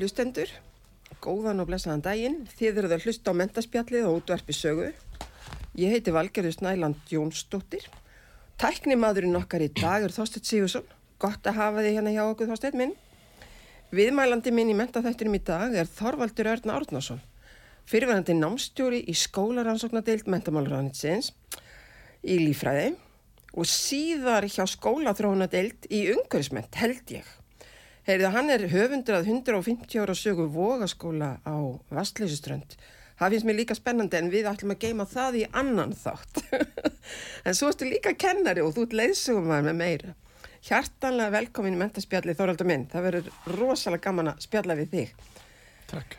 Hlustendur, góðan og blessaðan daginn, þið eruð að hlusta á mentaspjallið og útvarpi sögu. Ég heiti Valgerður Snæland Jónsdóttir. Tæknimaðurinn okkar í dag er Þorstedt Sigursson. Gott að hafa þið hérna hjá okkur Þorstedt minn. Viðmælandi minn í mentaþættinum í dag er Þorvaldur Örn Árnason. Fyrirverandi námstjóri í skólaransóknadeild mentamáluránitsins í lífræði og síðar hjá skólaþróunadeild í umhverfisment held ég. Heyrðu, hann er höfundur að 150 ára sögu vogaskóla á Vastleysuströnd. Það finnst mér líka spennandi en við ætlum að geima það í annan þátt. en svo ertu líka kennari og þú ert leiðsugumar með meira. Hjartanlega velkomin í mentaspjalli Þorvaldur minn. Það verður rosalega gaman að spjalla við þig. Takk.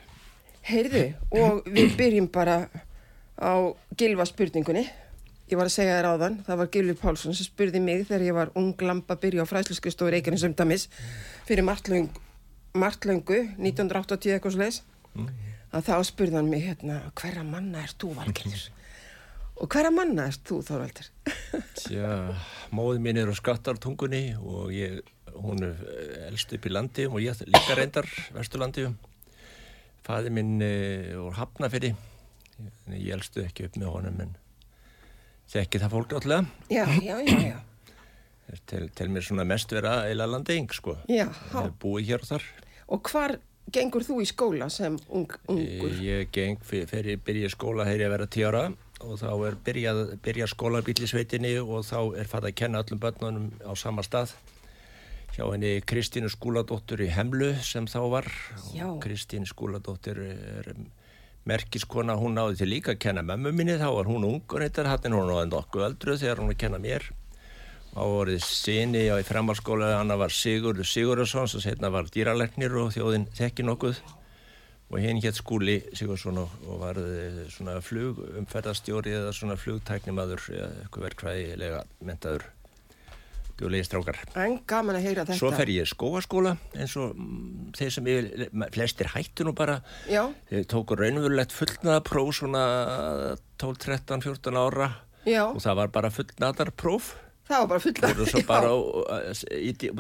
Heyrðu, og við byrjum bara á gilva spurningunni. Ég var að segja þér áðan, það var Gilvi Pálsson sem spurði mig þegar ég var ung lampa að byrja á fræsluskustofur Reykjanes umdamis fyrir martlöng, martlöngu, 1980 eitthvað slags, mm. að þá spurði hann mig hérna, hverra manna er þú Valgerður? Og hverra manna er þú Þorvaldur? Tja, móði mín er á skattartungunni og ég, hún er elst upp í landi og ég líka reyndar vesturlandi. Fæði minn er uh, hafnafyrir, ég elstu ekki upp með honum en þekki það fólk náttúrulega. Já, já, já, já. Til, til mér svona mest vera eila landing, sko. Já, há. Ég búi hér og þar. Og hvar gengur þú í skóla sem ung, ungur? Ég, ég geng fyrir byrja skóla þegar ég vera tíara og þá er byrjað, byrjað skólarbíl í sveitinni og þá er fatt að kenna öllum börnunum á sama stað. Hjá henni Kristínu skúladóttur í Hemlu sem þá var. Já. Kristínu skúladóttur er merkiskona, hún náði til líka að kenna mömmu minni, þá var hún ung og reyndar hann hún var nokkuð öldruð þegar hún að kenna mér. Á orðið sinni á í framhalskóla, hann var Sigurður Sigurðarsson sem setna var dýraleknir og þjóðin þekki nokkuð. Og hinn hétt skúli Sigurðarsson og, og var svona flugumferðarstjóri eða svona flugtæknimaður eitthvað verkvæðilega mentaður djúlegi strákar. En gaman að heyra þetta. Svo fer ég skóaskóla eins og mm, þeir sem ég, flestir hættu nú bara. Já. Þeir tóku raunverulegt fullnaðarpróf svona 12, 13, 14 ára. Já. Og það var bara fullnaðarpróf. Það var bara fullnaðar. Það voru svo bara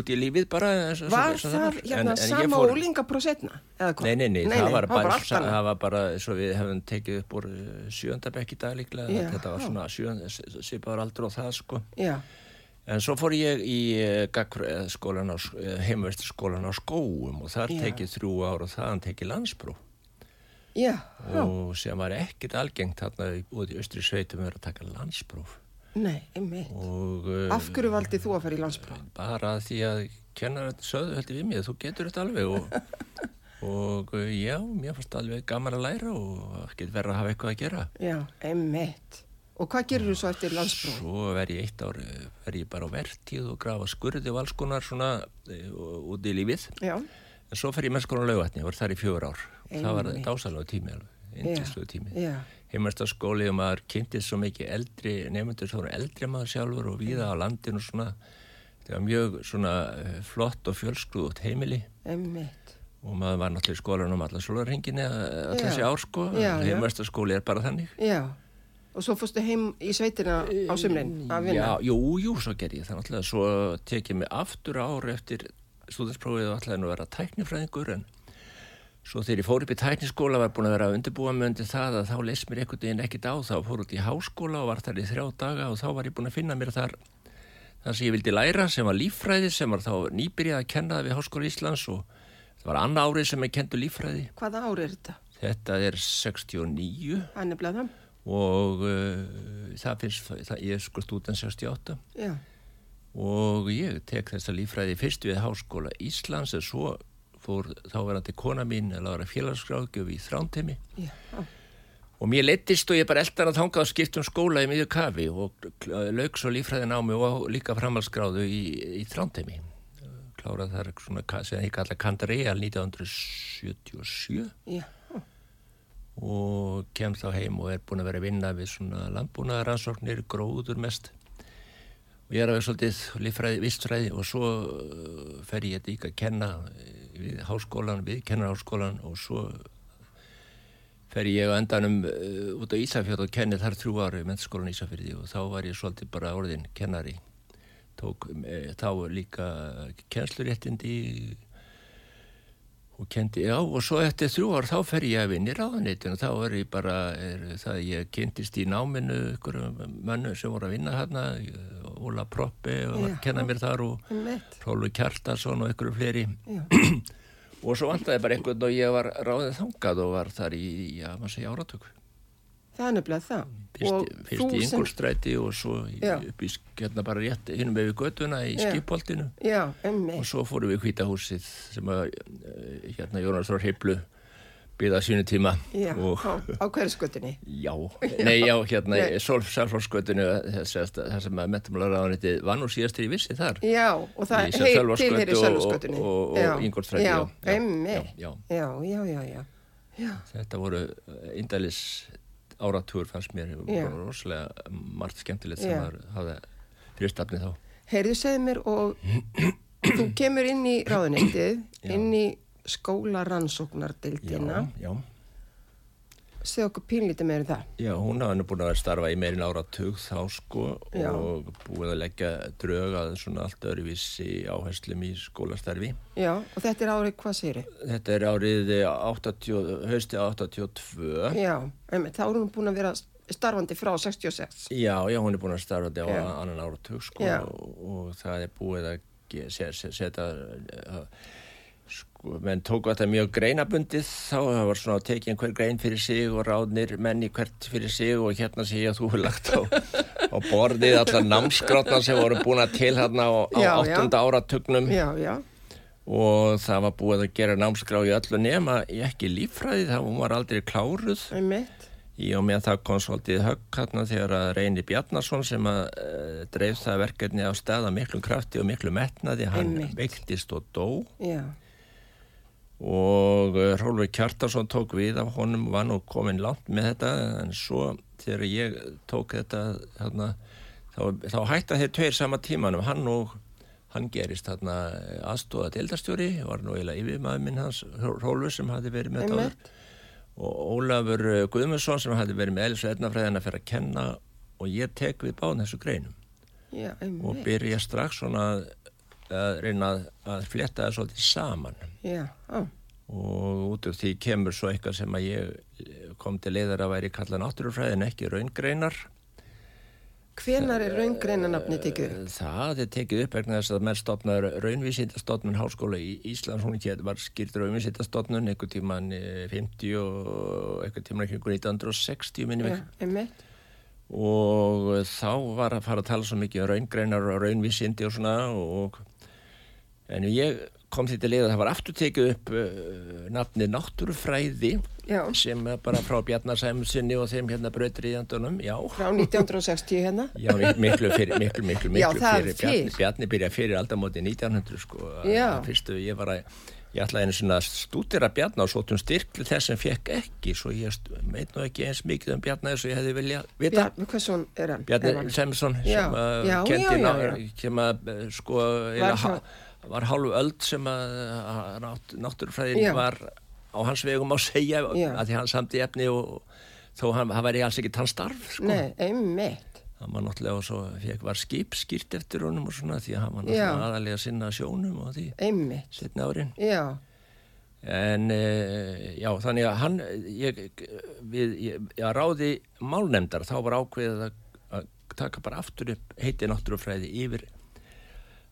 út í lífið bara. Svo, var svo, það hérna en, sama fór... úlingaprósetna? Nei, nei, nei, það var bara, það var bara svo við hefum tekið upp úr sjöndabekk í dag líklega. Já. Þetta var svona sjönda, svipaður aldur og það sko. Já. En svo fór ég í heimverstaskólan á skóum og þar tekið þrjú ár og þaðan tekið landspró. Já. Og sem var ekkit algengt þarna út í austri sveitum að taka landspróf. Nei, einmitt. Og, Af hverju valdi þú að fara í landspróf? Bara því að kennar söðu heldur við mig, þú getur þetta alveg og, og já, mér fannst alveg gaman að læra og ekki verið að hafa eitthvað að gera. Já, einmitt. Og hvað gerur þú svo eftir landspróf? Svo verð ég eitt ár, verð ég bara á vertíð og grafa skurði og alls konar svona út í lífið. Já. En svo fer ég mennskólan laugatni, ég var þar í fjögur ár. Einnig. Það var dásalega tími alveg, indisluðu tími. Heimastaskóli og maður kynntið svo mikið eldri nefndur, svo eldri maður sjálfur og viða á landinu svona. Það var mjög svona flott og fjölskruðut heimili. Einmitt. Og maður var náttúrulega í skólanum allar sólarhenginni, allar þessi ár sko. Heimastaskóli er bara þannig. Já. Og svo fórstu heim í sveitina á sumrin að vinna? Já, jú, jú, svo ger ég það náttúrulega. Svo tekið mig aftur ári eftir stúðinsprófið og ætlaði nú að vera tæknifræðingur en Svo þegar ég fór upp í tækniskóla var búin að vera að undirbúa mig undir það að þá leist mér einhvern veginn ekkit á þá fór út í háskóla og var þar í þrjá daga og þá var ég búin að finna mér þar það sem ég vildi læra sem var líffræði sem var þá nýbyrjað að kenna við Háskóla Íslands og það var annar árið sem ég kendu líffræði. Hvaða árið er þetta? Þetta er 69 Hann er bleið það? Og uh, það finnst, það, ég er sko stúdan 68 Já. og ég tek þessa líffræði fyrst við Háskóla Íslands en svo fór þáverandi kona mín að lára félagsgráðgjöf í þrántemi og mér leittist og ég bara eldan að þangað að skipta um skóla í miðju kafi og lauk svo líffræðin á mig og líka framhalsgráðu í, í þrántemi klárað þar svona sem ég kalla Kandareal 1977 Já. Og kem þá heim og er búin að vera að vinna við svona landbúnaðaransóknir, gróður mest. Og ég er að vera svolítið líffræði, vistfræði og svo uh, fer ég líka að kenna við háskólan, við kennarháskólan og svo fer ég á endanum uh, út á Ísafjörð og kenni þar þrjú ári með skólan Ísafjörði og þá var ég svolítið bara orðin kennari. Tók e, þá líka kennsluréttindi og kendi, já, og svo eftir þrjú ár þá fer ég að vinna í ráðanitinu þá er ég bara, er, það ég kynntist í náminu ykkur mönnu sem voru að vinna hérna Óla Proppi og var að kenna mér þar og Rólu Kjartarsson og ykkur fleiri. Og svo vantaði bara einhvern og ég var ráðið þangað og var þar í, já, maður segja áratöku Það er nefnilega það. Fyrst, fyrst í yngurstræti og svo upp í hérna bara rétt hinnum við göduna í skipoltinu og svo fórum við hvítahúsið sem að hérna Jónas Rór Heiblu byggða sínu tíma. Já, og, á, á hverju skötunni? Já, nei já, hérna Solfsarflórskötunni það sem að metamlagraðaniti var nú síðast í vissi þar. Já, og það heit til hér í Sölvskötunni. Og, og, og yngurstræti. Já. Já, já, já, já. já. Þetta voru indælis áratúr fannst mér rosalega margt skemmtilegt sem það hafði fyrirstafnið þá. Heyrðu segð mér og þú kemur inn í ráðunettið, inn í skólarannsóknardildina. Já, já. Segð okkur pínlítið meira um það. Já, hún hafði nú búin að starfa í meirin áratug þá sko já. og búið að leggja drög að svona allt öruvísi áherslum í skólastarfi. Já, og þetta er árið, hvað segir þið? Þetta er árið 80, hösti 82. Já, einmitt, þá er hún búin að vera starfandi frá 66. Já, já, hún er búin að starfandi á já. annan áratug sko og, og það er búið að setja... Sko, menn tóku þetta mjög greinabundið. Þá, það var svona að tekið einhver grein fyrir sig og ráðnir menni hvert fyrir sig og hérna sé ég að þú hefur lagt á, á borðið allar námsgrotnar sem voru búin að til hérna á, á já, áttunda áratugnum. Já, já. og það var búið að gera námsgrá í öllu nema ekki lífræði, það var aldrei kláruð. Í og með það kom svolítið högg hérna þegar að Reyni Bjarnason sem að uh, dreif það verkefni á staða miklu krafti og miklu metnaði, hann veiktist og dó. Já og Rólfur Kjartarsson tók við af honum var nú komin langt með þetta en svo þegar ég tók þetta þarna, þá, þá hætti þeir tveir sama tímanum. Hann og hann gerist þarna aðstóða deildarstjóri var nú eiginlega yfirmaður minn hans Rólfur sem hafi verið með þetta og Ólafur Guðmundsson sem hafi verið með Ednafræðin að fyrir að kenna og ég tek við báðan þessu greinum. Já, og byrja strax svona að að reyna að fletta það svolítið saman. Já, á. og út af því kemur svo eitthvað sem að ég kom til leiðar að væri kalla náttúrufræði en ekki raungreinar. Hvenar er raungreinanafni tekið upp? Það er tekið upp vegna þess að menn stopnaður raunvísindastofnun Háskóla í Íslands. Hún ekki var skýrt raunvísindastofnun einhver tíman 50 og einhver tíman 1960 minnum Já, og þá var að fara að tala svo mikið um raungreinar og raunvísindi og svona og en ég kom því til að það var aftur tekið upp uh, nafni Náttúrufræði já. sem bara frá Bjarnarsæmsinni og þeim hérna bröður í andunum já. frá 1960 hérna. Já, miklu fyrir, miklu, miklu, miklu já, fyrir Bjarni, Bjarni byrja fyrir aldamóti 1900 sko, fyrstu ég var að ég ætlaði einu svona að Bjarni og svo tún styrkli þess sem fekk ekki svo ég meit nú ekki eins mikið um Bjarni þess að ég hefði vilja vita. Bjarni, Sæmsson sem uh, kendi sem að sko var hálfu öld sem að, náttúrufræðin var á hans vegum á segja Já. að því hann samti efni og þó hann, hann væri alls ekki tann starf sko. Nei, einmitt hann var náttúrulega og svo fekk var skip skýrt eftir honum og svona því að hann var náttúrulega aðalega sinna sjónum og því einmitt setna árin Já. En uh, já, þannig að hann, ég, við, ég, ég ráði málnemdar, þá var ákveðið að, að taka bara aftur upp heiti náttúrufræði yfir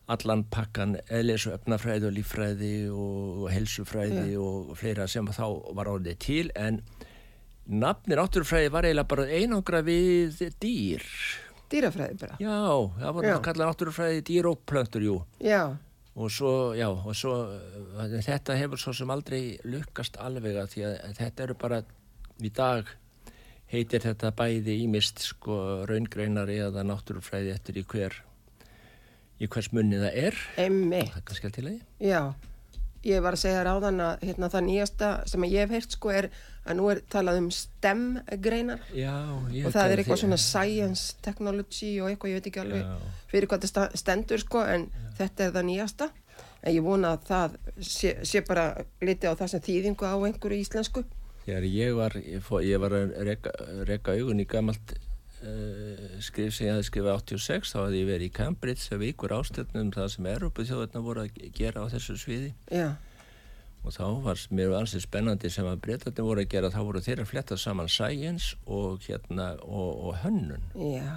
allan pakkan eðlis og öfnafræði og líffræði og, helsufræði Já. og fleira sem þá var orðið til en nafni náttúrufræði var eiginlega bara einangra við dýr. Dýrafræði bara. Já, það var Já. kallað náttúrufræði dýr og plöntur, jú. Já, Og svo, já, og svo, þetta hefur svo sem aldrei lukkast alveg að því að þetta eru bara, í dag heitir þetta bæði ímist sko raungreinar eða náttúrufræði eftir í hver, í hvers munni það er. einmitt. Það er kannski allt í lagi. Já, ég var að segja ráðan að hérna, það nýjasta sem ég hef heyrt sko er að nú er talað um STEM-greinar Já, ég og það er eitthvað svona science, technology og eitthvað, ég veit ekki alveg Já. fyrir hvað þetta stendur sko en þetta er það nýjasta en ég vona að það sé, sé bara litið á það sem þýðingu á einhverju íslensku Þegar ég var, ég, fó, ég var að reka, reka augun í gamalt skrif sem ég hafði skrifað 86, þá hafði ég verið í Cambridge að vikur ástöfnum það sem Európa þjóðarna voru að gera á þessu sviði. Já, Og þá var mér ansið spennandi sem að breytatni voru að gera, þá voru þeir að fletta saman science og, hérna, og, og hönnun já,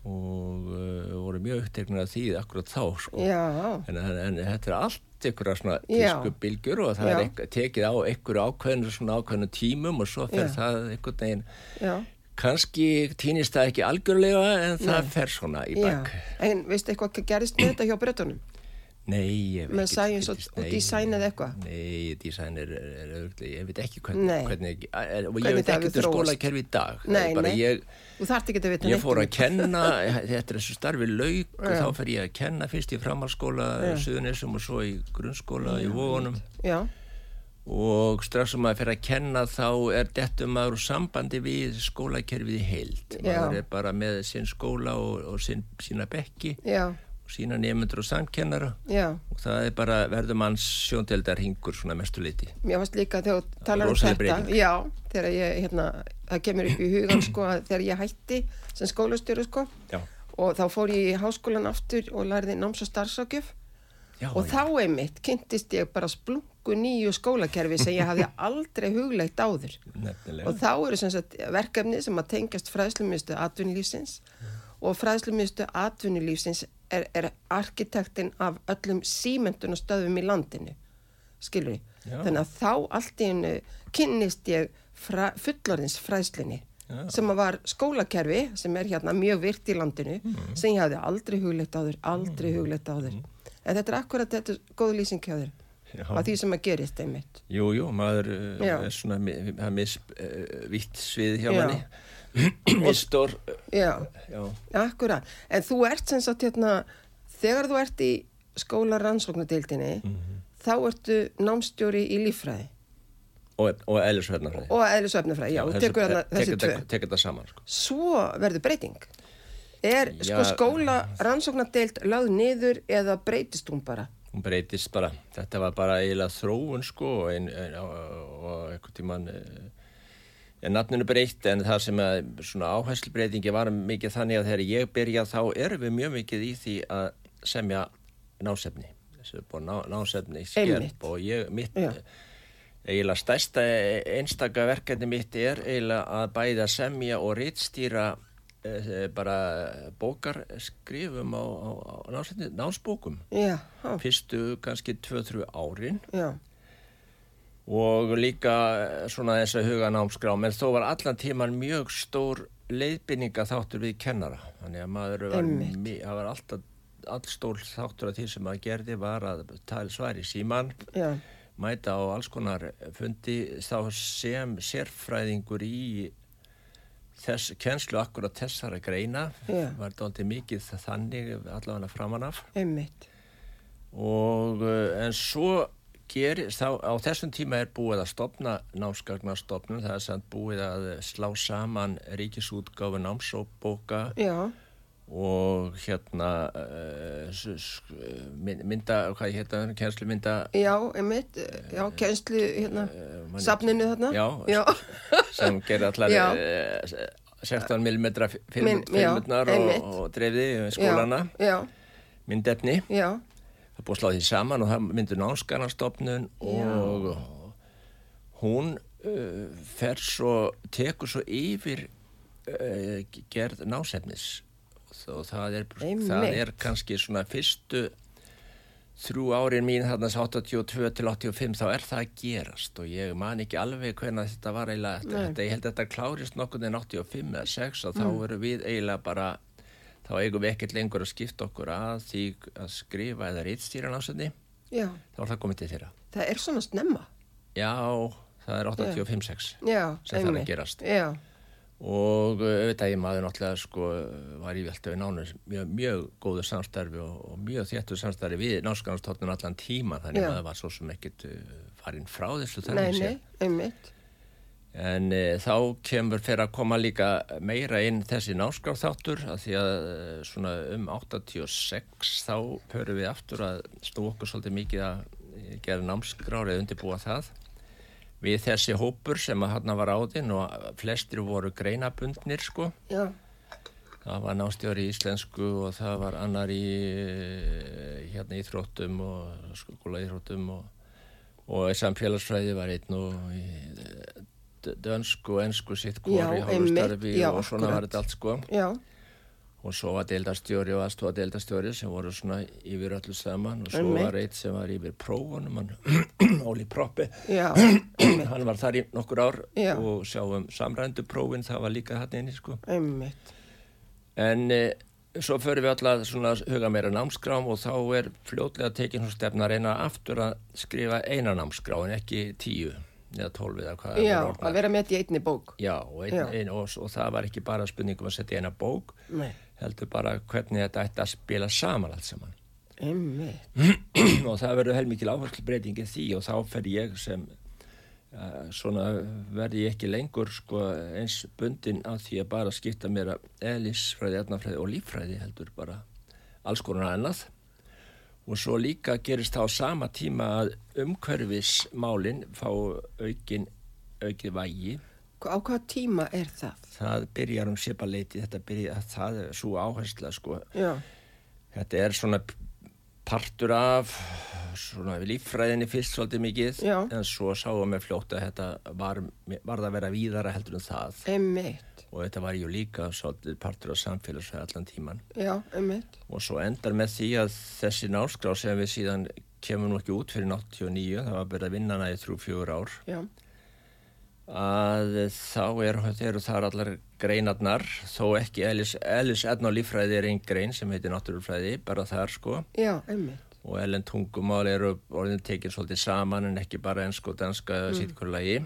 og uh, voru mjög uppteknir af því akkurat þá sko. En, en, en þetta er allt einhverja svona Já. tísku bylgjur og það Já. er eitthvað, tekið á einhverju ákveðinu svona ákveðinu tímum og svo fer það veginn, Já, kannski týnist það ekki algjörlega en það Nei. fer svona í já bak. En veistu eitthvað hvað gerist með þetta hjá breytunum? Nei, ég Með ekki og- og eða eitthvað? Nei, design er, er, auðvitað, ég veit ekki hvernig, Nei. hvernig er, og Hvernig ég veit það ekki þróast. skólakerfi í dag. Það Nei, nei. Ég, ég fór um að kenna, þetta er þessu starfi lauk og þá fer ég að kenna fyrst í framhalskóla, Suðunisum og svo í grunnskóla í Vógunum. Já, og strax sem maður fyrir að kenna þá er dettum maður úr sambandi við skólakerfið í heild. Já. maður er bara með sinn skóla og, og sinn, sína bekki já, og sína nefnendur og samkennara. Já. Og það er bara verður manns sjóndeldar hingur svona mestu liti Mér fannst líka þegar þú talar um þetta þegar ég, hérna, það kemur upp í hugan sko að þegar ég hætti sem skólastjóru sko og þá fór ég í háskólan aftur og lærði náms- og starfságjöf já, og já. þá einmitt kynntist ég bara splungu nýju skólakerfi sem ég hafði aldrei hugleitt áður nefnilega og þá eru sem sagt verkefni sem að tengjast fræðslumistu atvinnulífsins og fræðslumistu atvinnulífsins er, er arkitektinn af öllum símendunastöðum í landinu skilur Já. þannig að þá allt í hennu kynnist ég fra, fullorðins fræðslinni Já. sem var skólakerfi sem er hérna mjög virt í landinu Mm. sem ég hafði aldrei hugleitt áður aldrei hugleitt áður en þetta er akkurat þetta er góð lýsing hjá þér Já. á því sem að gerist einmitt jú, jú, maður uh, Já. er svona það er misvitt svið hjá Já. manni misstór já, já, Akkurat, en þú ert sem sagt hérna, þegar þú ert í skóla rannsóknadeildinni, Mhm. þá ertu námstjóri í líffræði og, eðlisverðnarfræði og eðlisöfnafræði, já, þessi tvö. tekur þetta saman sko. Svo verður breyting. Er sko Já. skóla rannsóknardeild lögð niður eða breytist hún bara? hún breytist bara, þetta var bara eiginlega þróun sko og, ein, ein, og, og einhvern tíman er nafninu breytt en það sem að svona áherslbreytingi var mikið þannig að þegar ég byrja þá erum við mjög mikið í því að semja násefni þessu er búin ná, násefni skerp Einmitt. og ég mitt Já. eiginlega stærsta einstaka verkefni mitt er eiginlega að bæða semja og rittstýra eh, bara bókarskrifum á, á, á násefni, násbókum Já, fyrstu kannski 2-3 árin. Já, og líka eh, svona þess að huga námskrá menn þó var allan tíman mjög stór leiðbynninga þáttur við kennara. Þannig að maður var, var alltaf allstór þáttur af því sem maður gerði var að tala svari síman já, mæta á alls konar fundi þá sem sérfræðingur í þess kennslu akkurat þessara greina Já. var aldrei mikið þannig allavega framan af einmitt. og uh, en svo gerist þá á þessum tíma er búið að stopna námsgagnarstopnun það er samt búið að slá saman ríkisútgáfu námsóbóka Já, og hérna mynd- mynda, hvað hérna kennslu mynda? Já, einmitt, já, kennslu hérna, man- safninu þarna. Já, já, sem gerir allar Já. uh, 16 mm Minn- já, filmutnar og, og dreifði í skólana. já, það búið að slá því saman og það myndur námskarnastofnun og hún uh, fer svo, tekur svo yfir uh, gerð násefnis og það er, það er kannski svona fyrstu þrjú árin mín þarna 82 til 85 þá er það að gerast og ég man ekki alveg hvernig þetta var eiginlega þetta, ég held að þetta klárist nokkur en 85 eða 6 og mm. þá erum við eiginlega bara þá eigum við ekkert lengur að skipta okkur að því að skrifa eða rýtstýra násönni þá er það komið til þeirra. Það er svona snemma. Já, það er 85-6 sem það er að gerast. Já og eh, auðvitað ég maður náttúrulega sko var í veldu við nánur mjög, mjög góðu samstarfi og, og mjög þéttu samstarfi við námskanarstofnun allan tíma þannig að það var svo sem ekkit uh, farin frá þessu þannig Nei, nei, einmitt. En e, þá kemur fyrir að koma líka meira inn þessi námskrafþáttur að því að svona um 86 þá höfum við aftur að stú okkur svolítið mikið að gera námskrárið undirbúa það við þessi hópur sem að hann var áðinn og flestir voru greinabundnir sko. Já. það var nástjóri í íslensku og það var annar í hérna íþróttum og skóla íþróttum og, og samfélagsfræði var einn og í dönsku og ennsku sitt kóri og svona var þetta allt sko. Já og svo var deildastjóri og aðstofa deildastjóri sem voru svona yfir öllu saman. Og svo var eitt sem var yfir prófunum Óli Proppi hann var þar í nokkur ár Já. og sjáum samrændu prófin það var líka hann einni sko. Einmitt. en e, svo förum við alltaf svona huga meira námskrám og þá er fljótlega tekinn hún stefna að reyna aftur að skrifa eina námskrá en ekki tíu eða tólf eða hvað Já, að vera með þetta í einni bók. Já, og, ein, ein, og, og það var ekki bara spurningum að setja eina bók Nei. heldur bara hvernig þetta ætti að spila saman allt saman. Og það verður heilmikið áherslu breytingi því og þá fer ég sem uh, svona verði ég ekki lengur sko, eins bundin af því að bara skipta mér að eðlisfræði, erðnafræði og líffræði heldur bara alls konar annað og svo líka gerist þá sama tíma að umhverfismálinn fá aukin aukið vægi Á hvaða tíma er það? Það byrjar um sépaleiti, þetta byrjar, það er svo áhersla sko. Já. Þetta er svona partur af svona líffræðinni fyrst svolítið mikið Já. en svo sáum við fljótt að þetta var, var það að vera víðara heldur en það. Emmitt. Og þetta var ju líka partur af samfélagsfæði allan tíman. Já, emmitt. Og svo endar með því að þessi náskrá sem við síðan kemur nú ekki út fyrir 89, það var byrjað vinnana í þrjú fjögur ár. Já að þá eru er þar allar greinarnar þó ekki Ellis, Ellis Edna og lífræði er einn grein sem heitir náttúrufræði bara þar sko Já, og ellen tungumál eru orðin tekinn svolítið saman en ekki bara ennsk og danska mm. sítkurlagi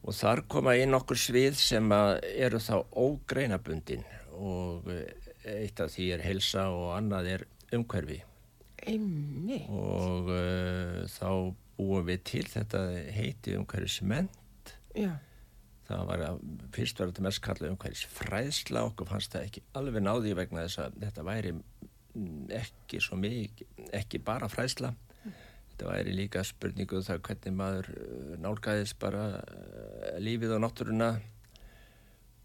og þar koma inn okkur svið sem eru þá ógreinabundin og eitt af því er helsa og annað er umhverfi Einmitt. og uh, þá búum við til þetta heiti umhverfismenn Já. það var að fyrst var þetta mest kallað um hverjus fræðsla okkur fannst það ekki alveg náði vegna þess að þetta væri ekki svo mikið ekki bara fræðsla mm. þetta væri líka spurningu um það hvernig maður uh, nálgæðist bara lífið og náttúruna.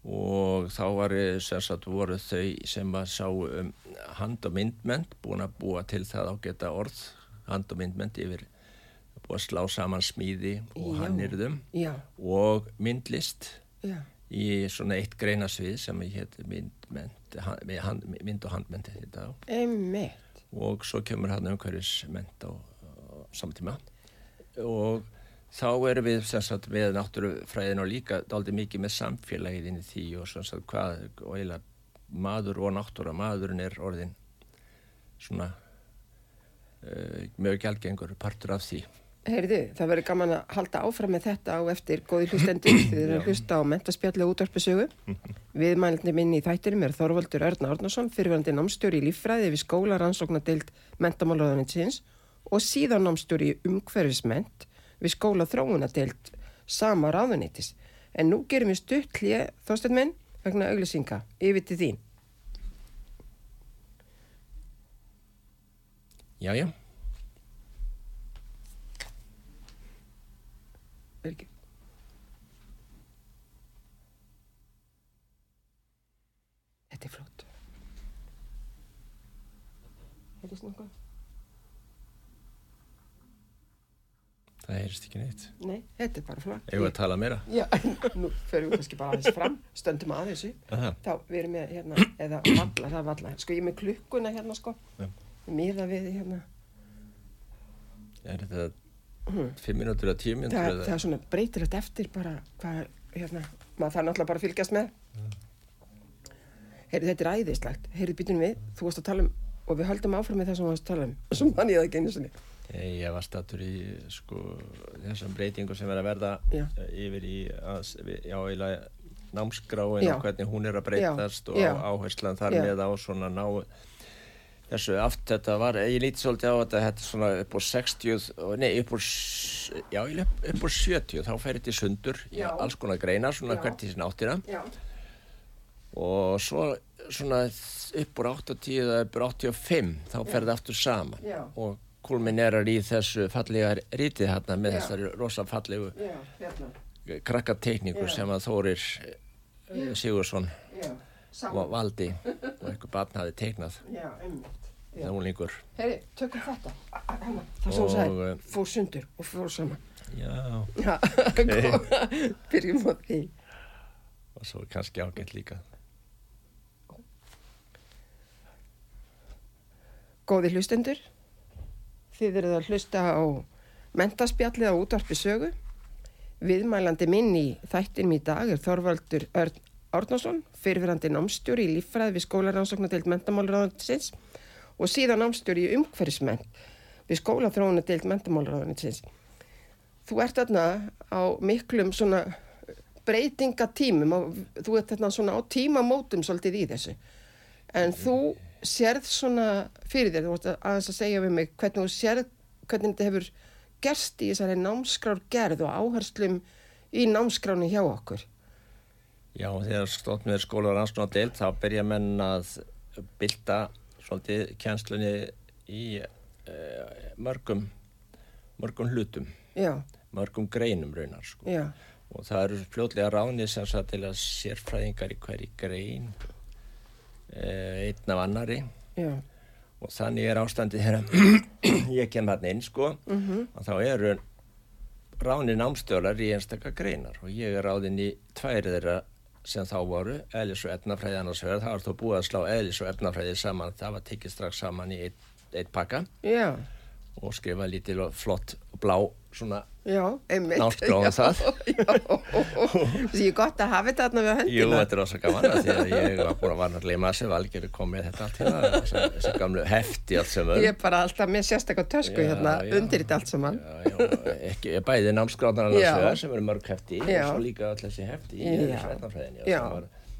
Og þá var sem sagt voru þau sem að sá um hand og myndment búin að búa til það á geta orð hand og myndment yfir búið að slá saman smíði og hannirðum og myndlist Já. í svona eitt greinasvið sem heit mynd, hand, mynd og handmyndi þetta á. Og svo kemur hann umhverfismynd á, á samtíma og þá erum við sagt, með náttúrufræðin og líka daldi mikið með samfélagið inn í því og sagt, hvað og eiginlega maður og náttúra maðurinn er orðin svona uh, mjög gælgengur partur af því. Heyrðu, það verður gaman að halda áfram með þetta á eftir góði hlustendur. Þið eru að hlusta á mentaspjalli og útvarpisögu Viðmælni minni í þættirum er Þorvaldur Örn Árnarsson fyrirvændi námstjóri í líffræði við skóla rannsóknadeild mentamálaðaninsins og síðan námstjóri í umhverfisment við skóla þróunadeild sama ráðunitis en nú gerum við stutt hlið þóstum minn vegna auglisinga yfir til þín Jájá Birgir. Þetta er flott. Heyrðist nokkuð? Heyrst ekki neitt. Nei, þetta er bara flott. Ég var að tala meira. Já, nú förum við kannski bara aðeins fram, stöndum að þessu. Aha. Þá við erum með hérna, eða valla, það er valla. Sko ég er með klukkuna hérna sko, Já. miða við hérna. Er þetta 5 minútur eða 10 minútur Það, það er svona breytilegt eftir bara hvað, hérna, maður þarf náttúrulega bara að fylgjast með. Heyrðu, þetta er æðislegt. Heyrðu, býtum við, þú varst að tala um, og við höldum áfram með það sem þú varst að tala um. Svo mann ég það ekki einu sinni. Ég, ég var stattur í sko þessum breytingu sem er að verða Já. eh, yfir í að, já, námskráin Já. og hvernig hún er að breytast og áherslan þar með á svona ná þessu aft þetta var, ég líti svolítið á þetta þetta svona upp á 60 og- nei upp á, já upp, á 70 þá fer þetta í sundur alls konar greinar svona hvert í sinna áttina. Og svo svona upp úr 80 eða upp úr 85 þá fer þetta aftur saman. Og kulminerar í þessu fallega rítið hérna með þessari rosa fallegu Já, hérna. krakkateikningu Já. sem að Þórir eh, Sigursson og valdi og einhver barn hafi teiknað. Já. það úlingur Heyri, tökum þetta. Hérna, það sem þú sagði, fór sundur og fór saman. já, Já, byrjum á því. og svo kannski ágætt líka Góði hlustendur, þið eruð að hlusta á mentaspjallið á útvarpi sögu. Viðmælandi minn í þættinum í dag er Þorvaldur Örn Árnason, fyrirverandi námstjóri í líffræði við skólarannsóknadeild mentamálraðansins og síðan námstjóri í umhverfismenn við skólaþróunadeild mentamálraðansins. Þú ert þarna á miklum svona breytingatímum og þú ert þarna svona á tímamótum svolítið í þessu. En þú sérð svona fyrir þér, þú að- aðeins að segja við mig hvernig þú sérð, hvernig þetta hefur gerst í þessari námskrár gerð og áherslum í námskráni hjá okkur. Já, þegar með skólar ansnúna deild þá byrja menn að bylta svolítið kjenslunni í uh, mörgum mörgum hlutum, Já, mörgum greinum raunar sko. og það eru fljótlega ráðnið sem að sérfræðingar í hverju grein einn af annari já, og þannig er ástandið þegar ég kem hann inn sko. Mhm. og þá eru ráðnið námstjólar í einstakka greinar. Og ég er ráðin í tvær þeirra sem þá voru, eðlis og efnafræði annars vegar, það var þó búið að slá eðlis og efnafræði saman, það var tekið strax saman í eitt, eitt pakka. Já, og skrifa lítil og flott blá svona Já, það. Því er gott að hafa þetta þarna við Jú, þetta er rosa gaman að því að ég var búin að varna að gleyma þessu valgeri kom með þetta allt hérna, þessi, gamlu hefti allt sem Ég er bara alltaf með sérstaklega tösku Já, hérna já. undir þetta allt saman. Já, ekki, bæði námskráðnar annars Já. vegar sem eru mörg hefti og svo líka öll þessi hefti í sveitnafræðinni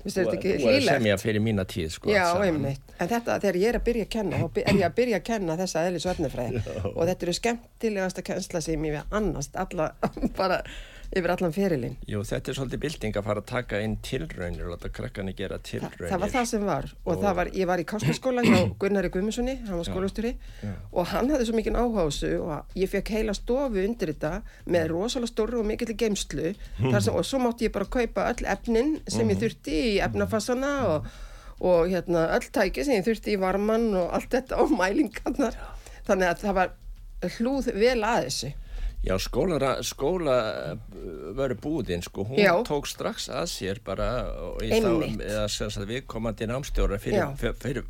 Er hlýlegt? semja fyrir mína tíð sko Já, einmitt. En þetta, þegar ég er að byrja að kenna, þá er ég að byrja að kenna þessa eðlis og. Og þetta eru skemmtilegasta kennsla sem ég við annast alla, bara yfir allan ferilinn. Jú, þetta er svolítið bilding að fara að taka inn tilraunir og láta krakkarnir gera Þa, tilraunir það var það sem var. Og, það var, ég var í káskaskóla hjá Gunnari Guðmundssoni, hann var skólastjóri og hann hafði svo mikinn áhuga á þessu og ég fekk heila stofu undir þetta með rosalega stóru og mikill geimslu sem, og svo mátti ég bara kaupa öll efnin sem ég þurfti í efnafassana og, og hérna, öll tæki sem ég þurfti í varman og allt þetta og mælingarnar. Þannig að það var hlúð vel að þessu Já, skóla, skóla veru búðin, sko, hún Já. tók strax að sér bara og í Einmitt. þá, sagt viðkomandi námstjóra fyrir, fyrir,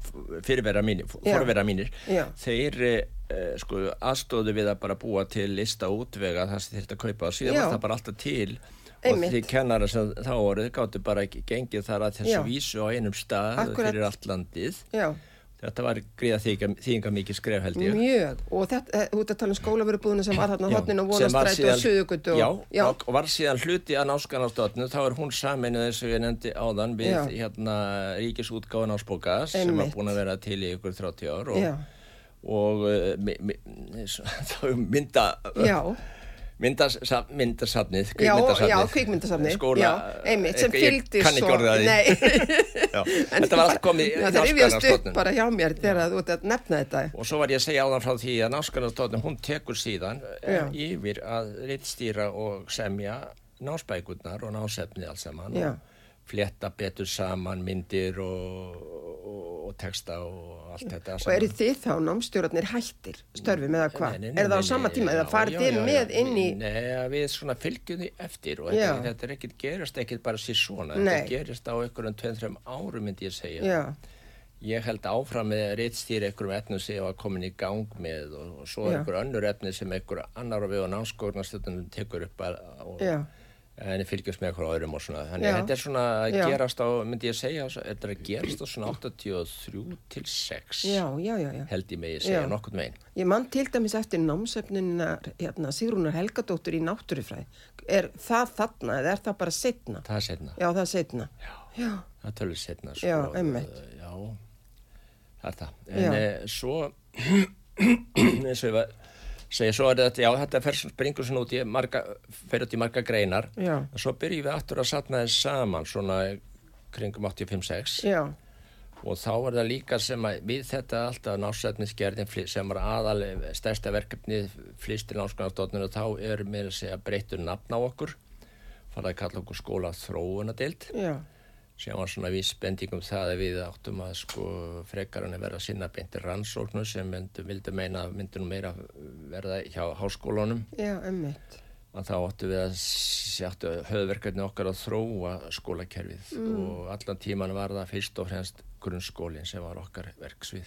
fyrir, mínir, forvera mínir, Já. þeir eh, sko aðstóðu við að bara búa til lista útvega það sem þeir að kaupa og síðan Já. var það bara alltaf til og Einmitt. því kennara sem þá voru gáttu bara ekki gengið þar að þessu vísu á einum stað Akkúrat. fyrir allt landið. Já, Þetta var gríða þýðinga mikið skref held ég. mjög og þetta, eh, ert að tala um skólaverubúðinu sem var þarna Já, hodnin og vonastræti og suðugutu og, já, og og var síðan hluti að náskanastofnu þá er hún saminuð eins og ég nefndi áðan við Já. hérna ríkisútgáðan ásbóka sem var búin að vera til í ykkur 30 ár og, Já. og uh, mi, mi, þá mynda Já, myndasafnið já, já, kvikmyndasafni skóla Já, einmitt, sem fylgdi svo Já, þetta var allt komið já, Það rifjast upp bara hjá mér þegar þú ert að nefna þetta. Og svo var ég að segja áðan frá því að námskanastofnun hún tekur síðan Já. eh, yfir að rittstýra og semja námsbækurnar og násefni alls saman. Já. og fletta betur saman myndir og, og, og texta og allt þetta. Og eru þið þá námstjórnarnir hættir störfum eða hvað? Er það á nei, sama tíma eða já, farið já, þið með inn í... Nei, við svona fylgjum því eftir og þetta, þetta er ekkit gerist ekkit bara sér svona. Nei. Þetta gerist á einhverjum 2-3 árum myndi ég segja. Já, Ég held áfram með reittstýri einhverjum etnum sem ég var komin í gang með og, og svo Já. einhver önnur efni sem einhver annar á við og námskórnastöndunum tekur upp að, og, já, en ég fylgjast með einhver öðrum og svona. Þannig að þetta er svona að gerast á, myndi ég segja, þetta er að gerast á svona 83 til 6 já, já, já, já. held ég megi segja Já. nokkurn veginn. Ég mann til dæmis eftir námsefninar hérna, Sigrúnar Helgadóttur í náttúrufræði. Er það þarna eða er það bara setna? Það er setna. Já, það er setna. Já. Það tölur setna. Já, einmitt. Já, það er það. En e, svo, eins og ég var, segja, svo er þetta, já, þetta fer springur svona út í marga, fer út í marga greinar. Já. Og svo byrjum við aftur að satna þess saman, svona kringum 85-6. já, Og þá var það líka sem að við þetta alltaf náttúrstætnisgerðin sem var aðal stærsta verkefni flýst til náttúrstætnisgerðin og þá er með að segja breytur nafn á okkur. Farað að kalla okkur skóla þróunadild já, sem var svona vísbending um það að við áttum að sko frekar hann að vera sinna beintir rannsóknu sem vildu meina að myndu nú meira verða hjá háskólunum já, emmitt. að þá áttu við að höfverkefni okkar að þróa skólakerfið Mm. og allan tíman var það fyrst og fremst grunnskólinn sem var okkar verksvið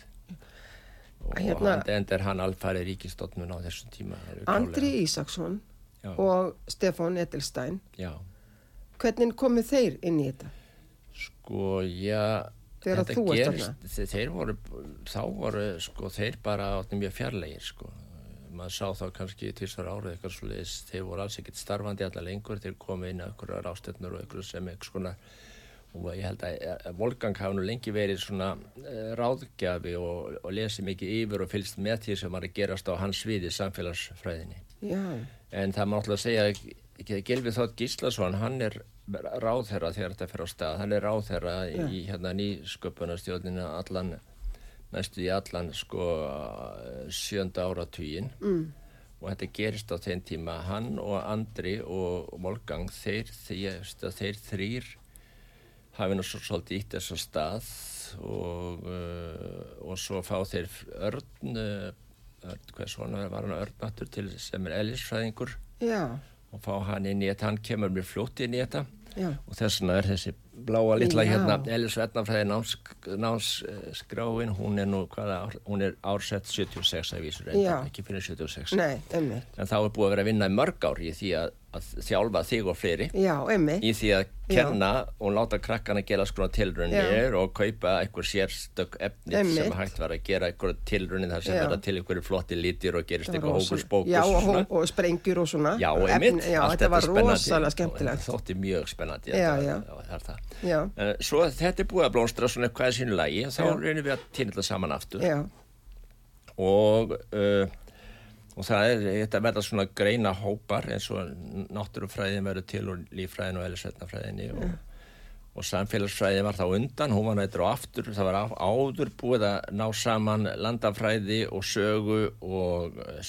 og Hérna- enda er hann alfæri ríkistofnun á þessum tíma Andri. Ísaksson Já. og Stefán Edelstein, Já, hvernig komu þeir inn í þetta? Sko, já Þegar þú gerist, þe- þeir voru, þá voru sko, þeir bara áttum mjög fjarlægir sko, maður sá þá kannski tísar árið eitthvað svo leiðis, þeir voru alls ekkert starfandi allar lengur, þeir komu inn að einhverjar ástöfnur og einhverju sem eitthvað svona og ég held að, Volgang hafa nú lengi verið svona uh, ráðgjafi og, og lesið mikið yfir og fylgst með því sem var að gerast á hans sviði samfélagsfræðinni. Já, En það má alltaf segja að Gilvi Þótt Gíslason, hann er ráðherra þegar þetta fer á stað. Hann er ráðherra í hérna nýsköpunarstjórninu allan, næstu í allan sko sjönda áratugin. Mm. Og þetta gerist á þeim tíma. Hann og Andri og Volgang, þeir, þeir, þeir þrýr hafi nú svo svolítið ítt þess að stað og, uh, og svo fá þeir örn, uh, örn hvað svona var hann örn aftur til sem er ellisfræðingur já, og fá hann inn í þetta, hann kemur mér fljótt inn í þetta. Já, og þess vegna er þessi bláa litla Já. hérna Ellis Vetnafræði námsskráin, hún er nú hvaða, hún er ársett 76 að vísur Já. reynda, ekki fyrir 76 nei, en þá er búið að vera að vinna í mörg ár í því að, að þjálfa þig og fleiri Já, í því að kenna og láta krakkana gera skrona tilrunir og kaupa einhver sérstök efni Einmitt. sem hægt var að gera einhver tilrunir þar sem Já. verða til einhverju flotti lítir og gerist rosa- hókus bókus Já, og, og, og sprengjur og svona. Já, Já, allt þetta var spennandi. rosalega skemmtilegt. Og Þótti mjög spennandi. Já, já. það Eh, Svo þetta er búið að blómstra svona hvað er sínu lagi, þá Já. reynum við að týna þetta saman aftur. já, Og, uh, og það er, þetta verða svona greina hópar eins og náttúrufræðin verður til og líffræðin og elisvetnafræðinni og, og samfélagsfræðin var þá undan, hún var nættur á aftur, það var áður búið að ná saman landafræði og sögu og eh,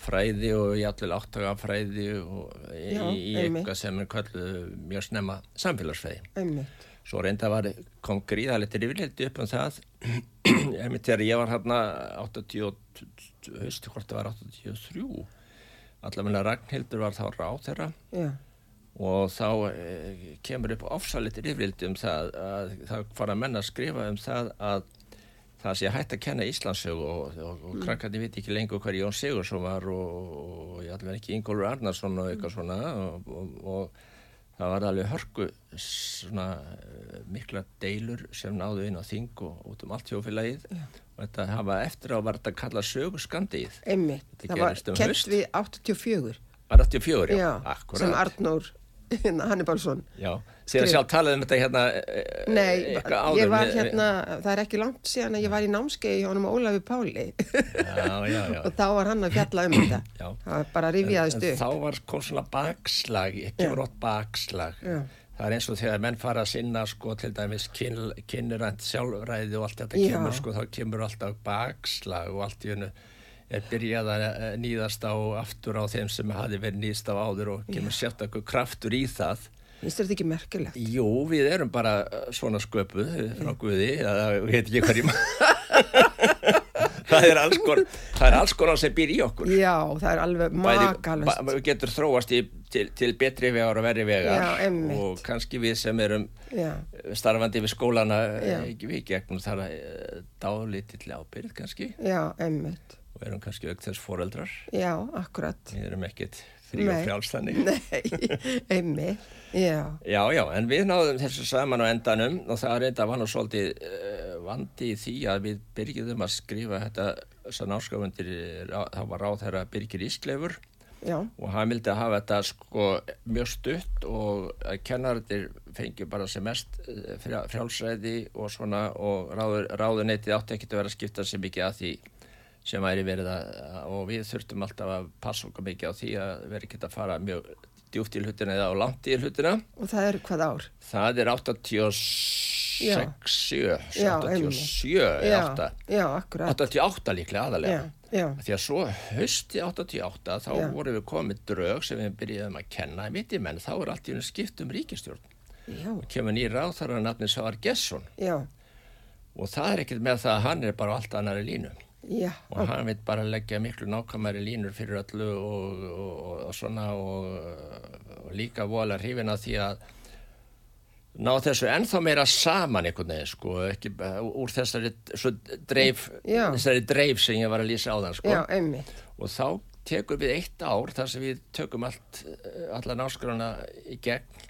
samfélagsfræði og játvel áttagafræði og í, í einmitt. eitthvað sem er kallu mjög snemma samfélagsfræði. emmitt. Svo reynda var, kom gríðalegt rifrildi upp um það einmitt þegar ég var hérna 80, haustu hvort það var 83 allavega Ragnhildur var þá ráð þeirra Já, og þá eh, kemur upp ofsalit rifrildi um það að það fara menn að skrifa um það að það sé hægt að kenna Íslandsögu og, og, og krakkarnir viti ekki lengur hver Jón Sigursson var og, og, og allavega ekki Ingólfur Arnarsson og eitthvað svona og, það var alveg hörku svona eh, mikla deilur sem náðu inn á þing og út um allt þjófélagið og þetta hafa eftir á var þetta kallað sögurskandið. Þetta Það var gerist um haust. við 84. var 84, já, Já, akkurat sem Arnór Hannibalsson. Já, síðan Skrif- sjálf talaði um þetta hérna eh, Nei, eitthvað áður ég var hérna, það er ekki langt síðan að ég var í námskeið hjá honum Ólafi Páli Já, já, já og þá var hann að fjalla um þetta. Það var bara rifjaðist En upp. þá var svona bakslag, ekki Já. var ótt bakslag. Já. Það er eins og þegar menn fara að sinna sko til dæmis kyn, kynnirænt sjálfræði og allt þetta kemur sko, þá kemur alltaf bakslag og allt í hennu er byrjað að eh, níðast á aftur á þeim sem hafi verið nýðst á áður og kemur sérstakur kraftur í það Finnst þér þetta ekki merkilegt? Jú, við erum bara uh, svona sköpuð frá Guði, við veit ekki hverjum. það er alls konar, það er alls konar sem býr í okkur. Já, það er alveg makalust. ba, getur þróast í, til, til betri vegar og verri vegar Já, og kannski við sem erum Já, starfandi við skólana Já. ekki við gegnum þar að dálítið til ábyrð kannski já, einmitt. Og erum kannski auk þess foreldrar Já, akkurat. við erum ekkit frí og Nei. frjálstanni Nei, einmitt. Já, Já, já, en við náðum þessu saman á endanum og það reynda var nú svolítið uh, vandi í því að við byrjuðum að skrifa þetta þess að náskafundir, það var ráð þeirra Birgir Ísleifur já, og hann vildi hafa þetta sko mjög stutt og að kennaratir fengi bara sem mest eh, frjá- frjálsræði og svona og ráðuneytið átti ekki að vera að skipta sér mikið að því sem væri verið að og við þurftum alltaf að passa okkur mikið á því að vera ekki að fara mjög djúft í hlutina eða á langt í hlutina. Og það eru hvað ár? það er 86 7, Já, 87 Já, 8, já, akkurat. 88 líklega aðalega Já, Því að svo hösti 88 þá vorum við komið drög sem við byrjuðum að kenna. Í mitt í menn, þá er allt í unni skipt um ríkistjórn. já, Kemur nýr ráð þar að nafni Svar Gesson já, og það er ekkert með það að hann er bara á allt annari línu já, og hann veit bara leggja miklu nákvæmari línur fyrir öllu og, og, og, svona og, og líka vola hrifin að því að ná þessu ennþá meira saman einhvern veginn sko, ekki úr þessari dreif, þessari dreif sem ég var að lýsa á þann sko. Já, og þá tekum við eitt ár þar sem við tökum allt, eh, alla náskrona í gegn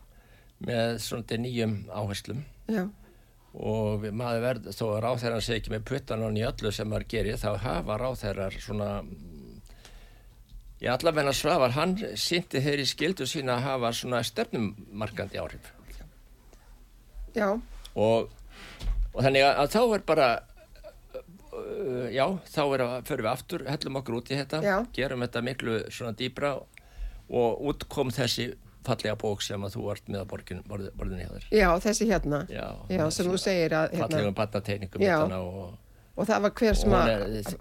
með svona nýjum áherslum. Já, og maður verð, þó að ráþæran sé ekki með puttan í öllu sem maður gerir þá hafa ráþærar svona í allavegna svafar hann sýndi þeirri skildu sína að hafa svona stefnumarkandi áhrif já, og, og þannig að, að þá er bara uh, já, þá er að fyrir við aftur, hellum okkur út í þetta Já. gerum þetta miklu svona dýbra og út kom þessi fallega bók sem að þú vart með að borgin, borð, borðinni hjá þér já, þessi hérna. já, Já, sem þú segir að, hérna, Já. utan á og og það var hver sem að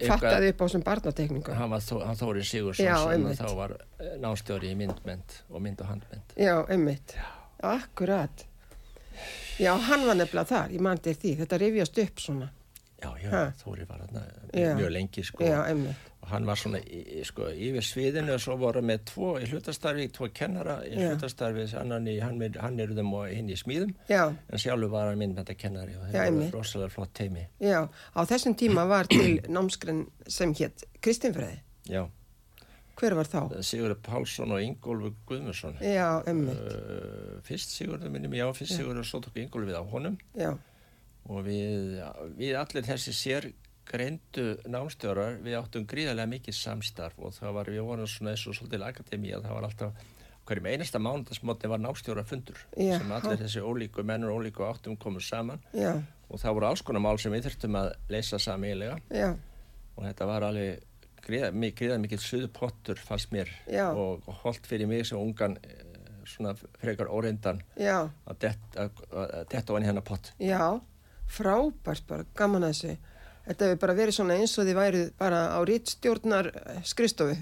fattaði upp á þessum barnatekningu. hann hann Þóri Sigursson Já, sem þá var eh, nástjóri í myndmynd og mynd og handmynd Já, einmitt. Akkurat. Já, hann var nefnilega þar, ég man til því, þetta rifjast upp svona. já, já, Ha. Þóri var Já. mjög lengi sko Já, einmitt. Og hann var svona í, sko, yfir sviðinu og svo voru með tvo í hlutastarfi, tvo kennara í Já. hlutastarfi, annan í hann, hann eru þeim og hinn í smíðum, Já, en sjálfur var hann myndmyndakennari og Já, þeir einmitt. voru rosalega flott teimi. já, á þessum tíma var til námskrenn sem hétt Kristinfræði. Já, Hver var þá? Sigurður Pálsson og Ingólfur Guðmundsson. Já, einmitt. Uh, fyrst Sigurður minnum, já, fyrst Sigurður svo tók Ingólfur við á honum Já, og við, við allir þessi sér greindu námstjórar, við áttum gríðarlega mikið samstarf og það var, við vorum svona eins og svolítil akademi að það var alltaf hverjum einasta mánudagsmótni var námstjóra fundur Já. sem allir þessi ólíku mennur og ólíku áttum komu saman. Já, og það voru alls konar mál sem við þurftum að leysa samiðilega já, og þetta var alveg gríða, gríðarlega mikill suðupottur fannst mér. Og, og holdt fyrir mig sem ungan eh, svona frekar óreindan að dett- að- að detta ofan í hennar pott. Já, frábært bara, gaman að þessu. Þetta hefur bara verið svona eins og þið værið bara á rítstjórnar skristofu.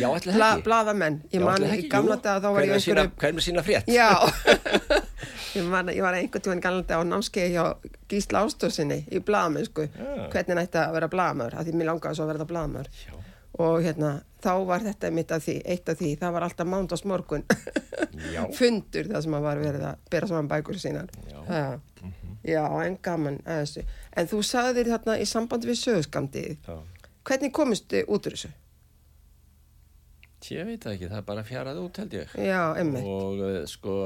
Já, ætli það Bla, ekki? blaðamenn. Ég man það ekki? gamla Jú. daga þá var ég einhverju... Hver með sína frétt? Já, ég, man, ég var einhvern tímann gamla daga á námskeiði hjá Gísla Ástósinni í blaðamennsku. Já. Hvernig nætti að vera blaðamör, af því mér langaði svo að verða blaðamör. Og hérna, þá var þetta mitt af því, eitt af því, það var alltaf mándags morgun. fundur það sem að var verið að bera saman bækur sínar Já. ha. Já, en gaman að þessu en þú sagðir þarna í sambandi við söguskamdið já. hvernig komistu út úr þessu? Ég veit ekki, það er bara fjaraði út held ég. já, emmi Og uh, sko,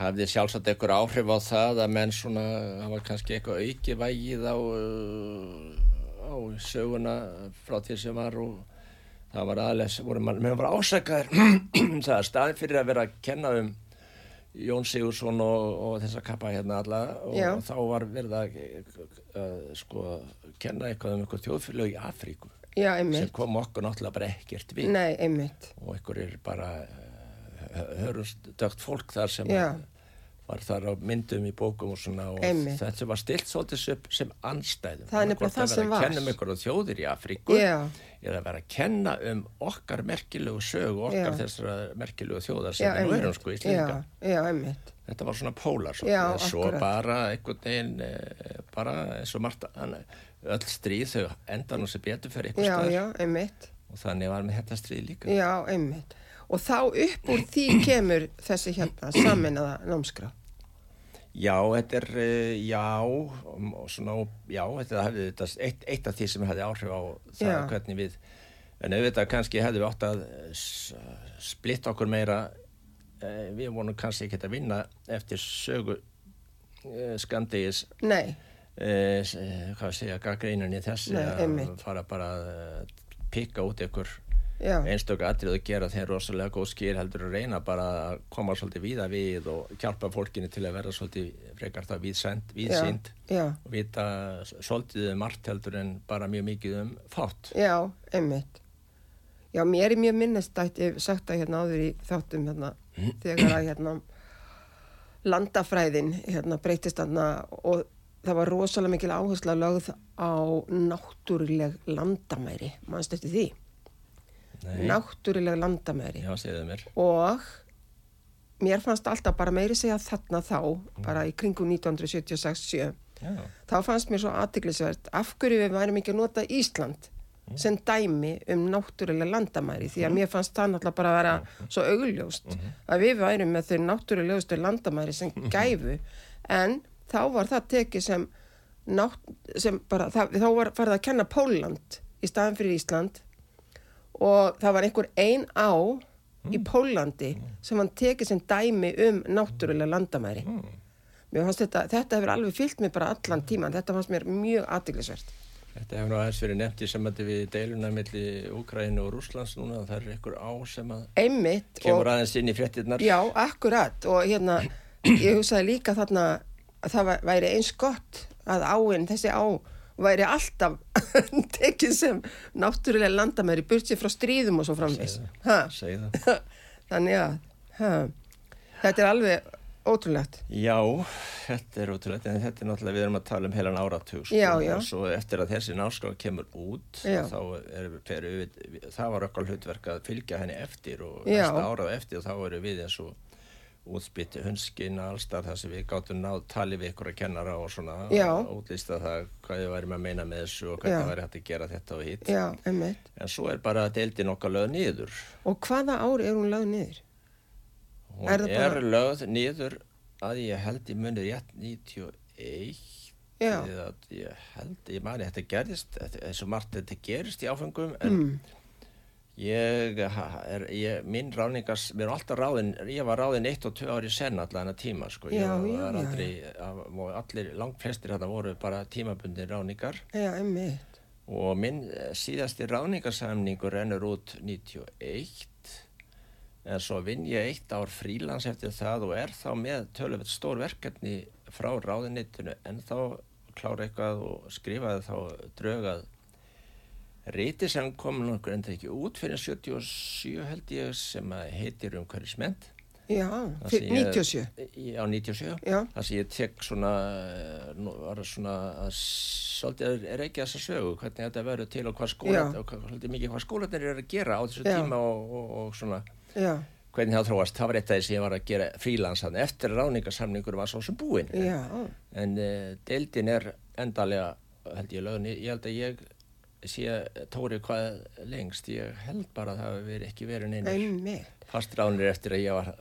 hafði sjálfsagt einhver áhrif á það að menn svona, það var kannski eitthvað auki vægið á, uh, á söguna frá því sem var og það var aðeins, voru mann, menn var ásakaður, það staðin fyrir að vera að kenna um Jón Sigursson og, og þessa kappa hérna alla og Já. þá var verið að uh, sko kenna eitthvað um eitthvað þjóðfélög í Afríku já, sem kom okkur náttúrulega bara ekkert við. Nei, og einhver er bara hörumstökt fólk þar sem að, var þar á myndum í bókum og svona og Einmitt. þetta var stilt svolítið upp sem anstæðum. Það er nefnilega það sem var. var. Að kenna um einhverju þjóðir í Afríku Já. eða vera að kenna um okkar merkilegu sögu, okkar Já. þessara merkilegu þjóðar sem við erum sko. Já, já, einmitt. Þetta var svona pólar Já, svo akkurat. bara einhvern veginn eh, bara eins og margt öll stríð þau enda nú sem betur fyrir einhver einmitt. og þannig var með þetta stríð líka. Já, einmitt. Og þá upp úr því kemur þessi hérna saminnaða námskrá. Já, þetta er, eh, já, svona, já, þetta hefði þetta eitt, eitt af því sem hefði áhrif á það Já. hvernig við, en auðvitað kannski hefði við átt að eh, s- splitta okkur meira, eh, við vonum kannski ekki að vinna eftir sögu eh, skandegis, Nei, eh, s- eh, hvað segja, gaggreininni þessi Nei, að fara bara að pikka út ykkur já, einstök atrið að gera þeir rosalega góð skil heldur að reyna bara að koma svolítið víða við og hjálpa fólkinu til að vera svolítið frekar það víðsend, víðsýnd já, og vita svolítið um margt heldur en bara mjög mikið um fátt. já, einmitt. Já, mér er mjög minnestætt, ég hef sagt það hérna áður í þáttum hérna, þegar að hérna landafræðin hérna breytist þarna og það var rosalega mikil áhersla lögð á náttúruleg landamæri, mannst eftir því? Náttúruleg landamæri. Já, og mér fannst alltaf bara meiri segja þarna þá, bara í kringum 1976-7, Já, þá fannst mér svo aðtiklisvert af hverju við værum ekki að nota Ísland sem dæmi um náttúrulega landamæri því að mér fannst það náttúrulega bara að vera svo augljóst að við værum með þau náttúrulegustu landamæri sem gæfu. En þá var það tekið sem, nátt, sem bara, það, þá var farið að kenna Póland í staðan fyrir Ísland og það var einhver ein á í Pólandi sem hann tekið sem dæmi um náttúrulega landamæri. Mér fannst þetta, þetta hefur alveg fyllt mig bara allan tíman, þetta fannst mér mjög aðtiklisvert. þetta hefur nú aðeins verið nefnt í samvætti við deiluna milli Úkrænu og Rúslands núna það er einhver á sem að Einmitt kemur og, aðeins inn í fréttinnar. já, akkurat og hérna, ég hugsaði líka þarna að það væ- væri eins gott að áinn, þessi á væri alltaf tekið sem náttúrulega landamæri, burt sér frá stríðum og svo það. þannig að, ha, þetta er alveg ótrúlegt. Já, þetta er ótrúlega, en þetta er náttúrulega, við erum að tala um heilan áratug, sko, Já, já. og svo eftir að þessi náskráð kemur út, þá er, fer við, það var okkar hlutverk að fylgja henni eftir og næsta árað eftir og þá eru við eins og útspýtti hunskinn allstar þar sem við gáttum náð tali við ykkur að kennara og svona Já. útlýsta það hvað við værim að meina með þessu og Já. það væri hægt að gera þetta og hitt. Já, einmitt. En svo er bara deildin okkar lögð niður. Og hvaða ár er hún lögð niður? Hún Er er, bara- lögð niður að ég held í munið rétt 91 Já. ég held, ég mani þetta gerðist þetta- eins og margt þetta gerist í áfengum en Mm. Ég, er, ég minn ráningas, mér er alltaf ráðin ég var ráðin eitt og tvö ári senn allan að tíma sko, ég Já, var já, já, aldrei og allir, langt flestir þetta voru bara tímabundir ráningar Já, einmitt. og minn eh, síðasti ráningarsamningur rennur út 91 en svo vinn ég eitt ár frílans eftir það og er þá með tölvöld stór verkefni frá ráðinittinu en þá klára eitthvað og skrifaði þá draugað Ríti sem kom nokkur enda ekki út fyrir 77 held ég sem heitir um hverju smend Já, Það fyr- sem ég- 97. Já, 97 Já. Það sem ég tek svona nú var svona að svolítið er ekki að sögu hvernig þetta verður til og hvað skóla Já. og hvað, svolítið mikið hvað skólanir eru að gera á þessu Já. tíma og, og, og svona Já, hvernig það þróast, það var eitt af því sem ég var að gera frílansan eftir ráningarsamningur var svo sem búinn já, en uh, deildin er endalega held ég lögni, ég held að ég sé tóri hvað lengst ég held bara að það hafi verið ekki verið neynir fastránir eftir að ég var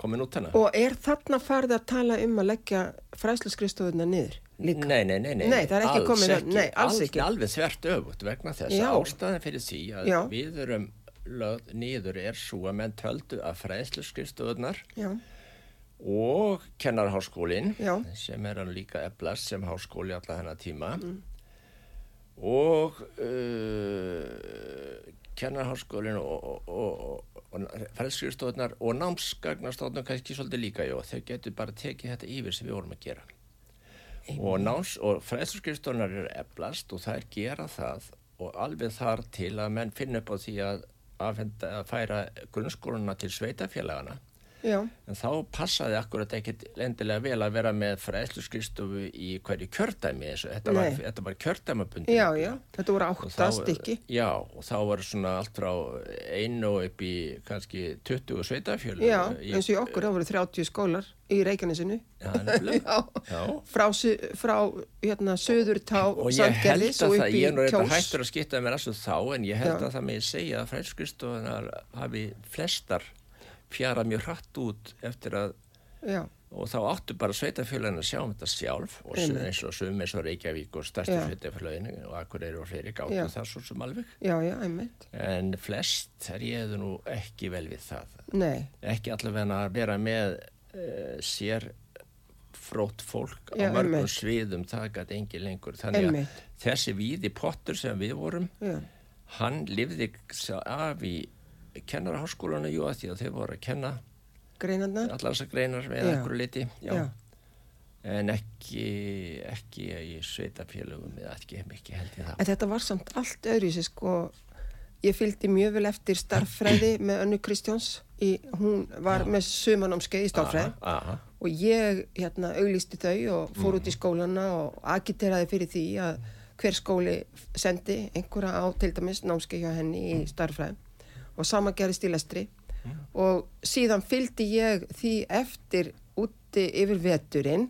komin út hana Og er þarna farið að tala um að leggja fræsluskristofuna niður líka? Nei, nei, nei, nei, Nei, það er ekki alls ekki, nei, alls Al- ekki. Alveg þvert öfut vegna þess að ástæðan fyrir því að Já. við erum lögð niður er svo að menn töldu að fræðsluskrifstofunar Já, og kennarháskólin sem er hann líka eflast sem háskóli alla þennan tíma Mm. Og uh, kennarháskólin og, og, og, og fræðsluskrifstofunar og námsgagnastofnum kannski svolítið líka, já, þau getur bara tekið þetta yfir sem við vorum að gera. Og, náms, og fræðsluskrifstofunar eru eflast og þær gera það og alveg þar til að menn finna upp á því að, afhenda, að færa grunnskóluna til sveitafélagana Já. En þá passaði akkurat ekkit lendilega vel að vera með fræðsluskristofu í hverju kjördæmi þetta var, þetta var kjördæmabundi. Já, já, þetta voru Og átta þá- stykki. Já, og þá var svona allt frá einu upp í kannski 20 sveitafjölu. Já, eins og í okkur, það voru 30 skólar í Reykjanesinu. Frá, frá hérna, söður tá Og ég held að það, ég er nú Kjós. hættur að skipta mér þessu þá, en ég held að það með segja að fræðskristofunar hafi flestar fjara mjög hratt út eftir að Já, og þá áttu bara sveitafélagin að sjá um þetta sjálf og s- Einmitt. eins og sum eins og Reykjavík og stærstu sveitafélagin og Akureyri og fleiri gáttu það svo sem alveg já, já, einmitt. en flest er ég nú ekki vel við það Nei, ekki allavega að vera með uh, sér frótt fólk Já, á mörgum einmitt. sviðum það gæti engi lengur þannig að Einmitt. þessi víði pottur sem við vorum já, hann lifði af í kennaraháskólanu jú að því að þau voru að kenna greinarnar. allar þessar greinar með Já. einhverju liti já. Já. en ekki ekki í sveitafélögum eða ekki mikið held ég það En þetta var samt allt öðru sko, ég fylgdi mjög vel eftir starffræði með Önnu Kristjáns, í, hún var með sumanámskeið í starffræði aha, aha. og ég hérna auglýsti þau og fór út í skólana og agiteraði fyrir því að hver skóli sendi einhverja á til dæmis námskeið hjá henni í starffræði og sama gerist í lestri. Og síðan fylgdi ég því eftir úti yfir veturinn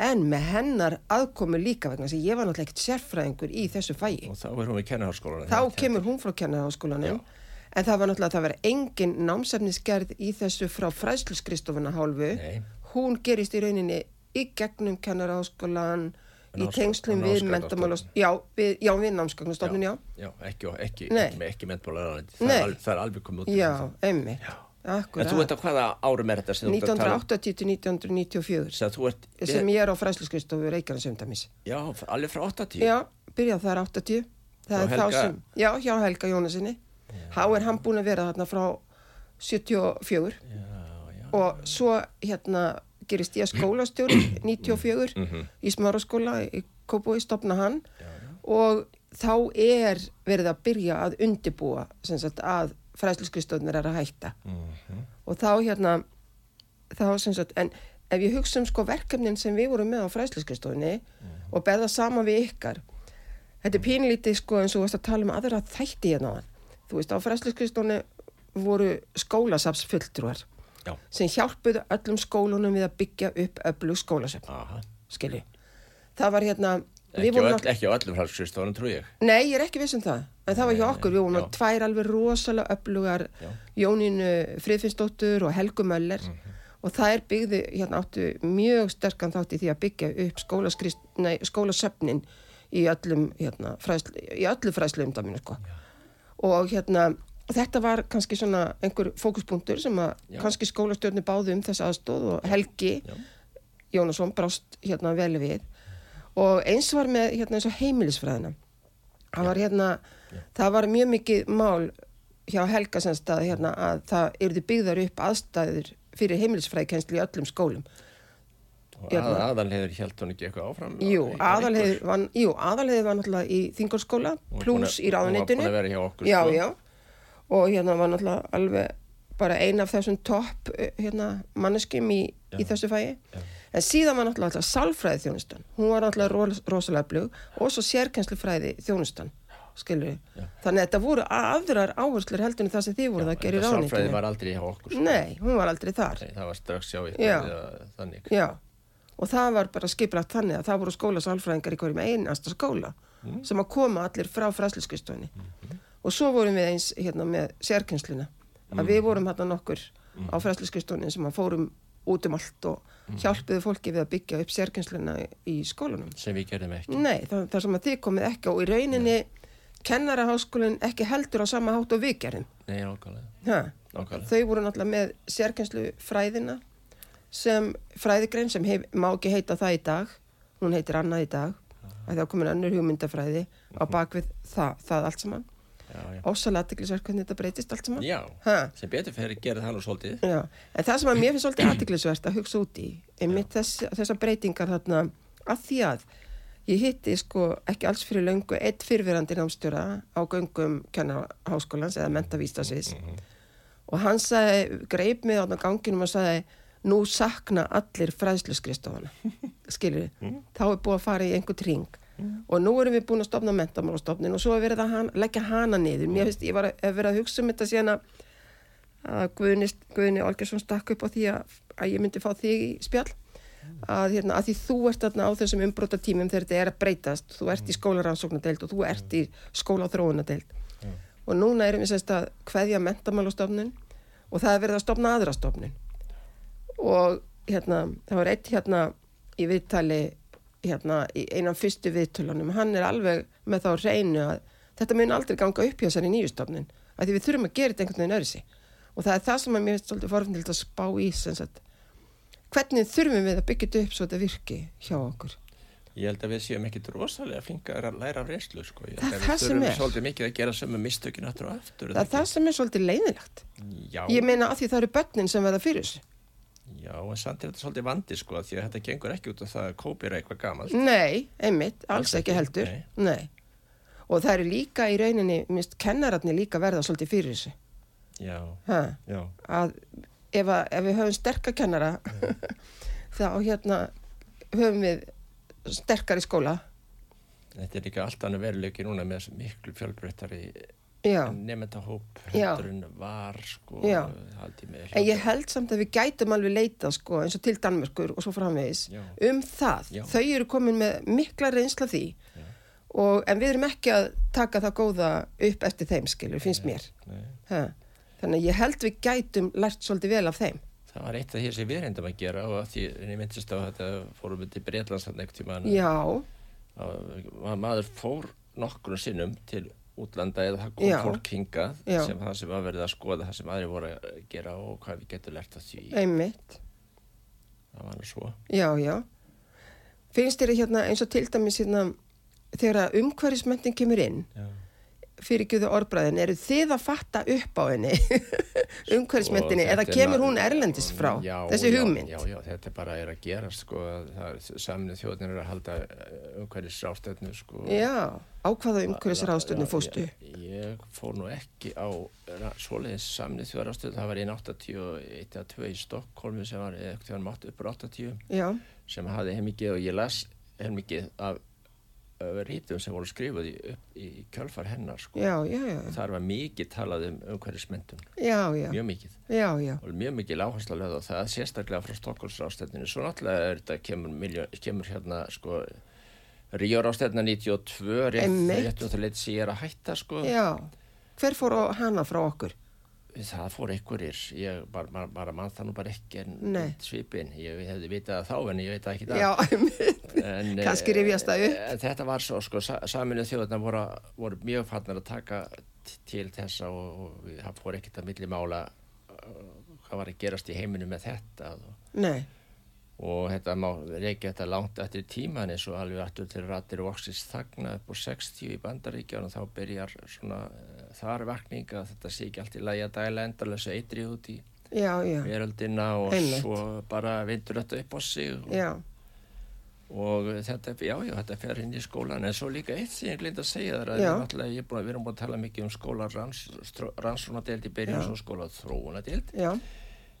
en með hennar aðkomu líka vegna að ég var náttúrulega ekkert sérfræðingur í þessu fæi og þá er hún í kennarháskólanum þá kemur hún frá kennarháskólanum en það var náttúrulega það var engin námsefnisgerð í þessu frá fræðsluskristofuna hálfu. Nei. hún gerist í rauninni í gegnum kennarháskólan í tengslum við námsgagnastofnun. mentamála já, við, já, við námsgagnastofnun, já já, ekki, ekki, ekki, ekki mentbólar það, það er alveg komið út já, einmitt. En þú akkurat, veit að hvaða árum er þetta sem þú ert að tala um? 1980 til 1994 sem sem ég er á fræðsluskristofu Reykjanesumdæmis. Já, alveg frá 80 já, byrjað þar 80 það Hjá er þá sem, já, hjá Helga Jónasinni há er hann búin að vera þarna frá 74 já, já. og svo hérna gerist ég skólastjóri 94 Mhm. í Smáraskóla í Kópói stopna hann og þá er verið að byrja að undibúa sagt að fræðsluskristóðnir er að hætta Mhm. og þá hérna þá sem sagt, en ef ég hugsa um sko verkefnin sem við vorum með á fræðsluskristóðinni Mhm. og berða saman við ykkar þetta er pínlítið sko eins og þú varst að tala um aðra þætti hérna þú veist á fræðsluskristóðinni voru skólasafsfulltrúar já. sem hjálpuðu öllum skólunum við að byggja upp öflug skólasöfn, Aha. skilji. Það var hérna, Ekki, á öll, ekki á öllum fræðskristofunum trú ég nei, ég er ekki viss um það, en það var hjá okkur, við vorum með tvær alveg rosalega öflugar, Já. Jónínu Friðfinnsdóttur og Helgu Möller Mhm. og það er byggði, hérna áttu mjög sterkan þátt í því að byggja upp skólasöfnin í öllum, hérna, fræðslu, í öllu fræðslu umdæminu, sko. Og hérna, þetta var kannski svona einhver fókuspunktur sem að Já. kannski skólastjórni báðu um þessa aðstóð og Helgi Já. Jónasson brást hérna vel við og eins var með hérna eins og heimilisfræðina var hérna það var mjög mikið mál hjá Helga sem stað hérna að það eruðu byggðar upp aðstæður fyrir heimilisfræðikenslu í öllum skólum og Hérna. að, aðalheður held hún ekki eitthvað áfram Jú, ykkur? var, var náttúrulega í var pluss í ráðuneytinu hún var búin að vera hjá okkur, Já, sko. já og hérna var náttúrulega alveg bara ein af þessum topp eh, hérna, manneskjum í, í þessu fæi Já. en síðan var náttúrulega alltaf sálfræði þjónustan hún var náttúrulega ro- rosalega blög og svo sérkennslufræði þjónustan skilur Já. þannig að þetta voru aðrar áherslur heldur en það sem þið voruð að gera í sálfræði ráðuneytinu var aldrei hjá okkur sko. Nei, hún var aldrei þar Nei, það var strax Já. eða þannig Já, og það var bara skipilagt þannig að það voru skólasálfræðingar í hverjum einasta skóla Mm. sem að koma allir frá fræsliskristofinni og svo vorum við eins hérna með sérkennsluna að Mm. við vorum hérna nokkur á fræsliskristofinni sem að fórum út um allt og Mm. hjálpuðu fólki við að byggja upp sérkennsluna í skólanum. sem við gerðum ekki Nei, það, það sem að þið komið ekki og í rauninni kennaraháskólinn ekki heldur á sama hátt og við gerum. Nei? Nákvæmlega. Þau voru náttúrulega með sérkennslu fræðina sem fræðigrein sem hef, má ekki heita það í dag hún heitir annað í dag að það komin önnur hugmyndafræði á bakvið það, það allt saman. Ósalega aðtiklisverk hvernig þetta breytist allt saman. Já, Ha? sem betur fyrir að gera það nú svolítið. Já. en það sem að mér finnst svolítið aðtiklisvert að hugsa út í einmitt þess, þessar breytingar þarna að því að ég hitti sko ekki alls fyrir löngu eitt fyrfirandi námstjóra á göngum kennarháskólans eða mentavístasins og hann sagði, greip mig á ganginum og sagði, nú sakna allir fræðsluskristofana, skilur við, þá er búið að fara í einhver tring og nú erum við búin að stopna mentamálastofnin og svo er verið að han, leggja hana niður, mér finnst, ég var að, verið að hugsa um þetta síðan að að Guðni, Guðni Olgersson stakk upp á því að, að ég myndi fá þig í spjall. Að, hérna, að því þú ert þarna á þessum umbróta tímum þegar þetta er að breytast. Þú ert í skólaransóknadeild og þú ert í skóla og þróunadeild og núna erum við sérst að hveðja mentamálastofnun og það er verið að stopna aðra stofnun. Og hérna, það var eitt hérna í viðtali hérna í einan fyrstu viðtölunum. Hann er alveg með þá reynu að þetta mun aldrei ganga upp hjá þessari nýju stofnun að því við þurfum að gera þetta einhvern veginn öðru sig og það er það sem að mér svolítið forfnild að spá í sagt, hvernig þurfum við að byggja þetta upp svo þetta virki hjá okkur? Ég held að við séum ekkit rosalega flingar að læra af reynslu sko. Það er það sem er. Við þurfum svolítið mikið að gera sömu mistökin aftur og aftur Það er það sem er svolítið leiðilegt Já. Ég meina að því það eru börnin sem verða fyrir þessu Já, en samt er þetta svolítið vandi sko því að þetta gengur ekki út af það að kópir eitthvað gamalt. Nei, einmitt, alls ekki heldur. Nei. Nei. Og það eru líka í rauninni, minnst kennararnir líka verða svolítið fyrir þessu. Já, já. að ef, að, ef við höfum sterkakennara þá hérna höfum við sterkar í skóla. Þetta er líka allt annað veruleiki núna með miklu fjölbreyttari nefndahóp hundurinn var sko en ég held samt að við gætum alveg leita sko eins og til Danmörkur og svo framvegis já. um það, já. þau eru komin með mikla reynsla því og, en við erum ekki að taka það góða upp eftir þeim skilur, finnst mér. þannig að ég held við gætum lært svolítið vel af þeim. Það var eitt af því sem við reyndum að gera og því en ég myndist á þetta fórum við til Breitlands þannig ekkert tíma maður fór nokkur sinnum til útlanda eða það kom já. fólk hingað já. sem það sem var verið að skoða það sem aðri voru að gera og hvað við getum lært af því. Einmitt. Það var nú svo. Já já. Finnst þér hérna eins og til dæmis hérna, þegar umhverfismentin kemur inn já fyrir ekki þau orðbræðin, eru þið að fatta upp á henni umhverfismentinni eða kemur hún erlendis frá já, þessi hugmynd? Já, já, þetta bara er að gera sko, samnið þjóðnir er að halda eh, umhverfisrástöðnu sko. Já, á hvaða umhverfisrástöðnu fóstu? Ég, ég fór nú ekki á svoleiðis samnið þjóðrástöðnu, það var einn 81-2 í Stokkólmi sem var eitthvað mátt uppur 80 já. sem hafði heimikið og ég las heimikið af rítum sem voru skrifuð í, í kjálfar hennar sko. já, já, já. þar var mikið talað um umhverfismyndun mjög mikið. Og mjög mikið láhersla lögð og það sérstaklega frá Stokkólsrástefninu svo náttúrulega er þetta kemur, miljón, kemur hérna sko Ríórástefna 92 rétt, rétt og það leitt sér að hætta sko. Hver fór hana frá okkur? Það fór einhverjir ég bara, bara, bara mann það nú bara ekki en svipin, ég hefði vitað þá en ég veit ekki það en, kannski rifjast það upp. en þetta var svo, sko, saminuð þjóðarna voru, voru mjög fannar að taka til þessa og, og það fór ekkert að milli mála uh, hvað var að gerast í heiminu með þetta Nei. Og þetta má reykja þetta langt eftir tíman eins og alveg aftur til ratir voksins þagna upp á 60 í bandaríkjan og þá byrjar svona þar vakning að þetta sé ekki allt í lagi að dæla endalösa eitri út í veröldina og Einmitt. svo bara vindur þetta upp á sig og, og þetta, já, já, þetta fer inn í skólan en svo líka eitt sem ég glind að segja þar að við, búin, við erum búin að tala mikið um skóla rannsónadeild í byrjun og skóla þróunadeild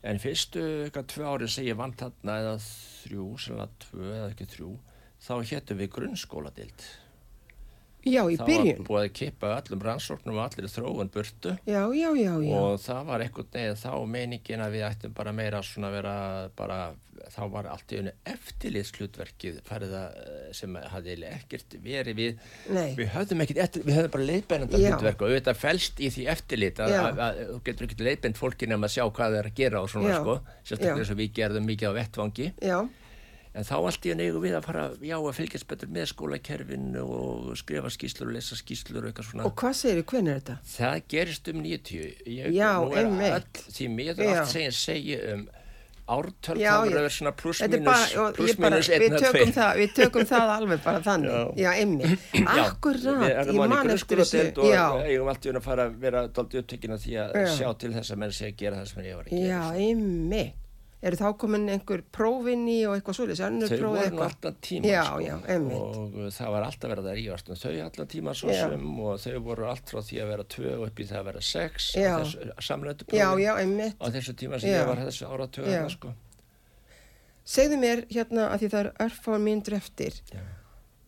En fyrstu eitthvað tvö árið sem ég vant þarna eða þrjú, sérlega tvö eða ekki þrjú, þá héttum við grunnskóladild. Já, í byrjun. Það var búið að kippa allum rannsóknum og allir þróun burtu. Já, já, já, já. Og það var eitthvað neð þá meiningin að við ættum bara meira svona vera bara, þá var allt í unni eftirlýðslutverkið sem hafði ekkert verið við. Nei. Við höfðum ekkert, við höfðum bara leiðbænanda hlutverk og þetta fælst í því eftirlýt að þú getur ekkert leiðbænt fólkin um að sjá hvað það er að gera og svona já. sko. Sérstaklega eins og við gerðum mikið á vettvangi. Já en þá allt í að neygu við að fara já að fylgjast betur með skólakerfinu og skrifa skýslur og lesa skýslur og eitthvað svona. Og hvað segir þið, hvernig er þetta? það gerist um 90 ég, já, einmitt. því mér er allt segja segja um ártöl það verður svona pluss mínus við tökum það við tökum það alveg bara þannig. Já, já einmitt, akkurat ég man eftir þessu. og ég um allt í að fara að vera doldið upptökin að því að sjá til þess að menn sé að gera það sem ég var að gera. Já einmitt eru þá komin einhver prófinni og eitthvað svolítið, Þau voru eitthvað? allan tíma Já, sko, já, og uh, það var alltaf verið að rífast um þau allan tíma svo Já. sem og þau voru allt frá því að vera tvö og upp í það að vera sex Já. samlöndu Já, prófi já, einmitt. á þessu tíma sem Já. ég var þessu áratöga Já. sko. Segðu mér hérna að því það er örfáin mínútur eftir Já.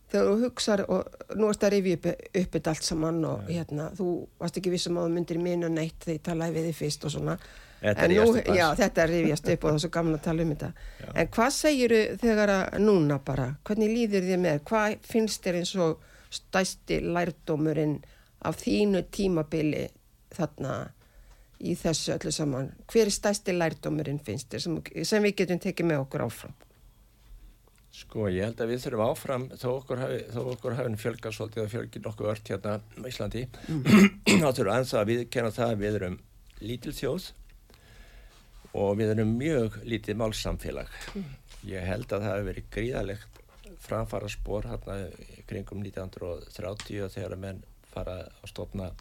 þegar þú hugsar og nú erst að rifja upp, upp allt saman og hérna, þú varst ekki vissum að þú myndir minn og neitt þegar ég talaði við þig fyrst og svona Þetta En nú. Já, þetta er rifjast upp og það er svo gaman að tala um þetta. Já. En hvað segiru þegar að núna bara, hvernig líður þér með? Hvað finnst þér eins og stæsti lærdómurinn af þínu tímabili þarna í þessu öllu saman? Hver er stæsti lærdómurinn finnst þér sem, sem við getum tekið með okkur áfram? Sko, ég held að við þurfum áfram þó okkur okkur hafi fjölgað svolítið og fjölgið nokkuð ört hérna á Íslandi þá þurfum aðeins að viðkenna það að við erum lítil þjóð og við erum mjög lítið málsamfélag. Ég held að það hefur verið gríðalegt framfara spór hérna kringum 1930 þegar að menn fara að stofna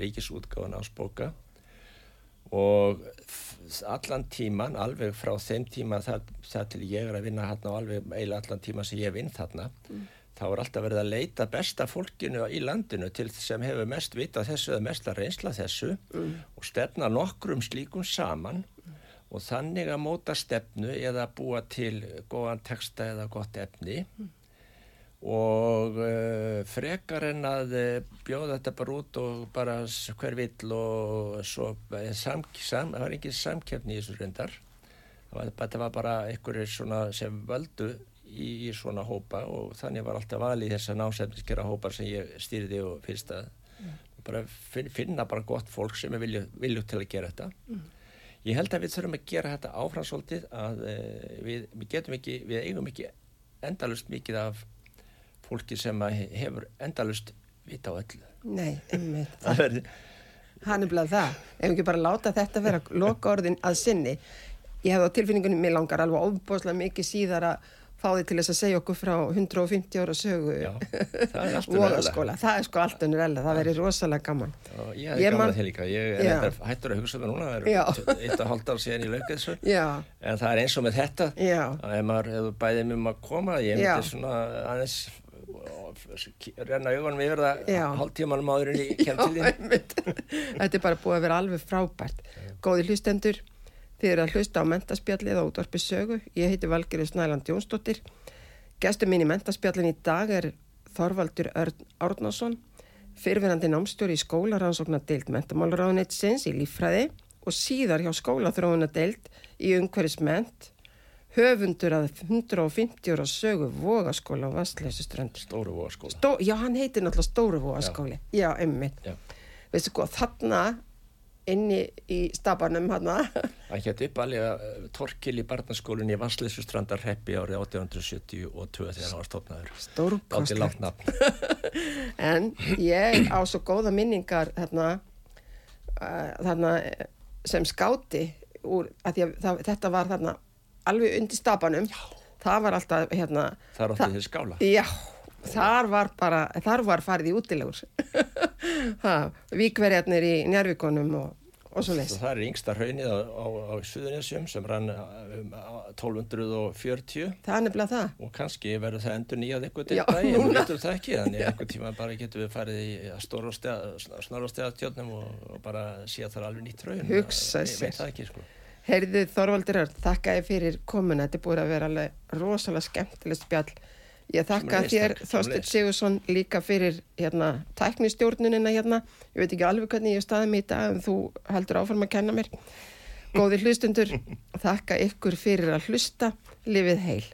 ríkisútgáðan ásbóka og allan tíman, alveg frá þeim tíma það, það til ég er að vinna hérna og alveg eiginlega allan tíma sem ég vinn þarna þá er alltaf verið að leita besta fólkinu í landinu til sem hefur mest vita þessu eða mest að reynsla þessu og stefna nokkrum slíkum saman og þannig að móta stefnu eða búa til góðan texta eða gott efni. Og uh, frekar en að uh, bjóða þetta bara út og bara hver vill og svo uh, sam, sam, það var ekki samkefni í þessu reyndar. Það var, bara einhverjir svona sem völdu í, í svona hópa og þannig var alltaf valið þess að násefniskera hópar sem ég stýrði og fyrst að bara fin, finna bara gott fólk sem er vilju, vilju til að gera þetta ég held að við þurfum að gera þetta áfram svolítið að uh, við, við getum ekki, við eigum ekki endalust mikið af fólki sem hefur endalust vita á öllu. Nei, einmitt Það verður, Hann er bleið það. Ef ekki bara láta þetta vera loka orðin að sinni. Ég hef á tilfinningunum, mér langar alveg ofbóðslega mikið síðar að fá þið til þess að segja okkur frá 150 ára sögu já, það er Vogaskóla. Það er sko allt önnur ella, það verður rosalega gaman. Og ég hefði gaman man- að þeir líka, ég er Já. hættur að hugsa um það núna, það Já. eru eitt og hálft ár síðan þessu, Já, en það er eins og með þetta, já, að ef maður hefur bæðið um að koma, ég Já. myndi svona aðeins renna augunum yfir það Já. hálftímanum áður en ég kem já, til þín. einmitt. Þetta er bara búið að vera alveg frábært. Góði hlustendur, þið eru að hlusta á mentaspjallið á útvarpi sögu. Ég heiti Valgerður Snæland Jónsdóttir. Gestur minn í mentaspjallin í dag er Þorvaldur Örn Árnason, fyrfirandi námstjóri í skólaransóknardeild mentamálaráðunetsins í líffræði og síðar hjá skólaþróunardeild í umhverfisment, höfundur að 150 ára sögu vogaskóla á Vastleysuströnd. Stóru voðaskóla. Stó, já, hann heitir náttúrulega Stóru Vóaskóli. Já, emmitt. Já. Veistu hvað, þarna inni í stabanum hana, Það hétt uppalega uh, Torkil í barnaskólinn í Vassleysustrandarhreppi árið 1872 þegar hann var stofnaður. Nafn. En ég á svo góða minningar þarna, uh, þarna eh, sem skáti úr, að að það, þetta var þarna alveg undir stabanum. Já. Það var alltaf, hérna, Það er áttið þessi skála. já, þar var bara, þar var farið í útilegur. Víkverjarnir í njárvíkonum og, og svo. Og það er yngsta hraunið á, á, á Suðunisjum sem rann um, á 1240 Það er nefnilega það. og kannski verður það endur nýjað eitthvað til en við núna. veitum það ekki, þannig einhvern tíma bara getum við farið í snorrastega og, og bara sé að það er alveg nýtt hraun. Hugsa Ég sér. veit það ekki, sko. Heyrðu Þorvaldur Örn, þakka ég fyrir komuna, þetta er búið að vera alveg rosalega skemmtileg spjall. Ég þakka þér sömuleiðis. Sigursson líka fyrir hérna, tæknistjórnunina hérna. Ég veit ekki alveg hvernig ég staði mig í dag en þú heldur áfram að kenna mér. Góði hlustundur, þakka ykkur fyrir að hlusta, lifið heil.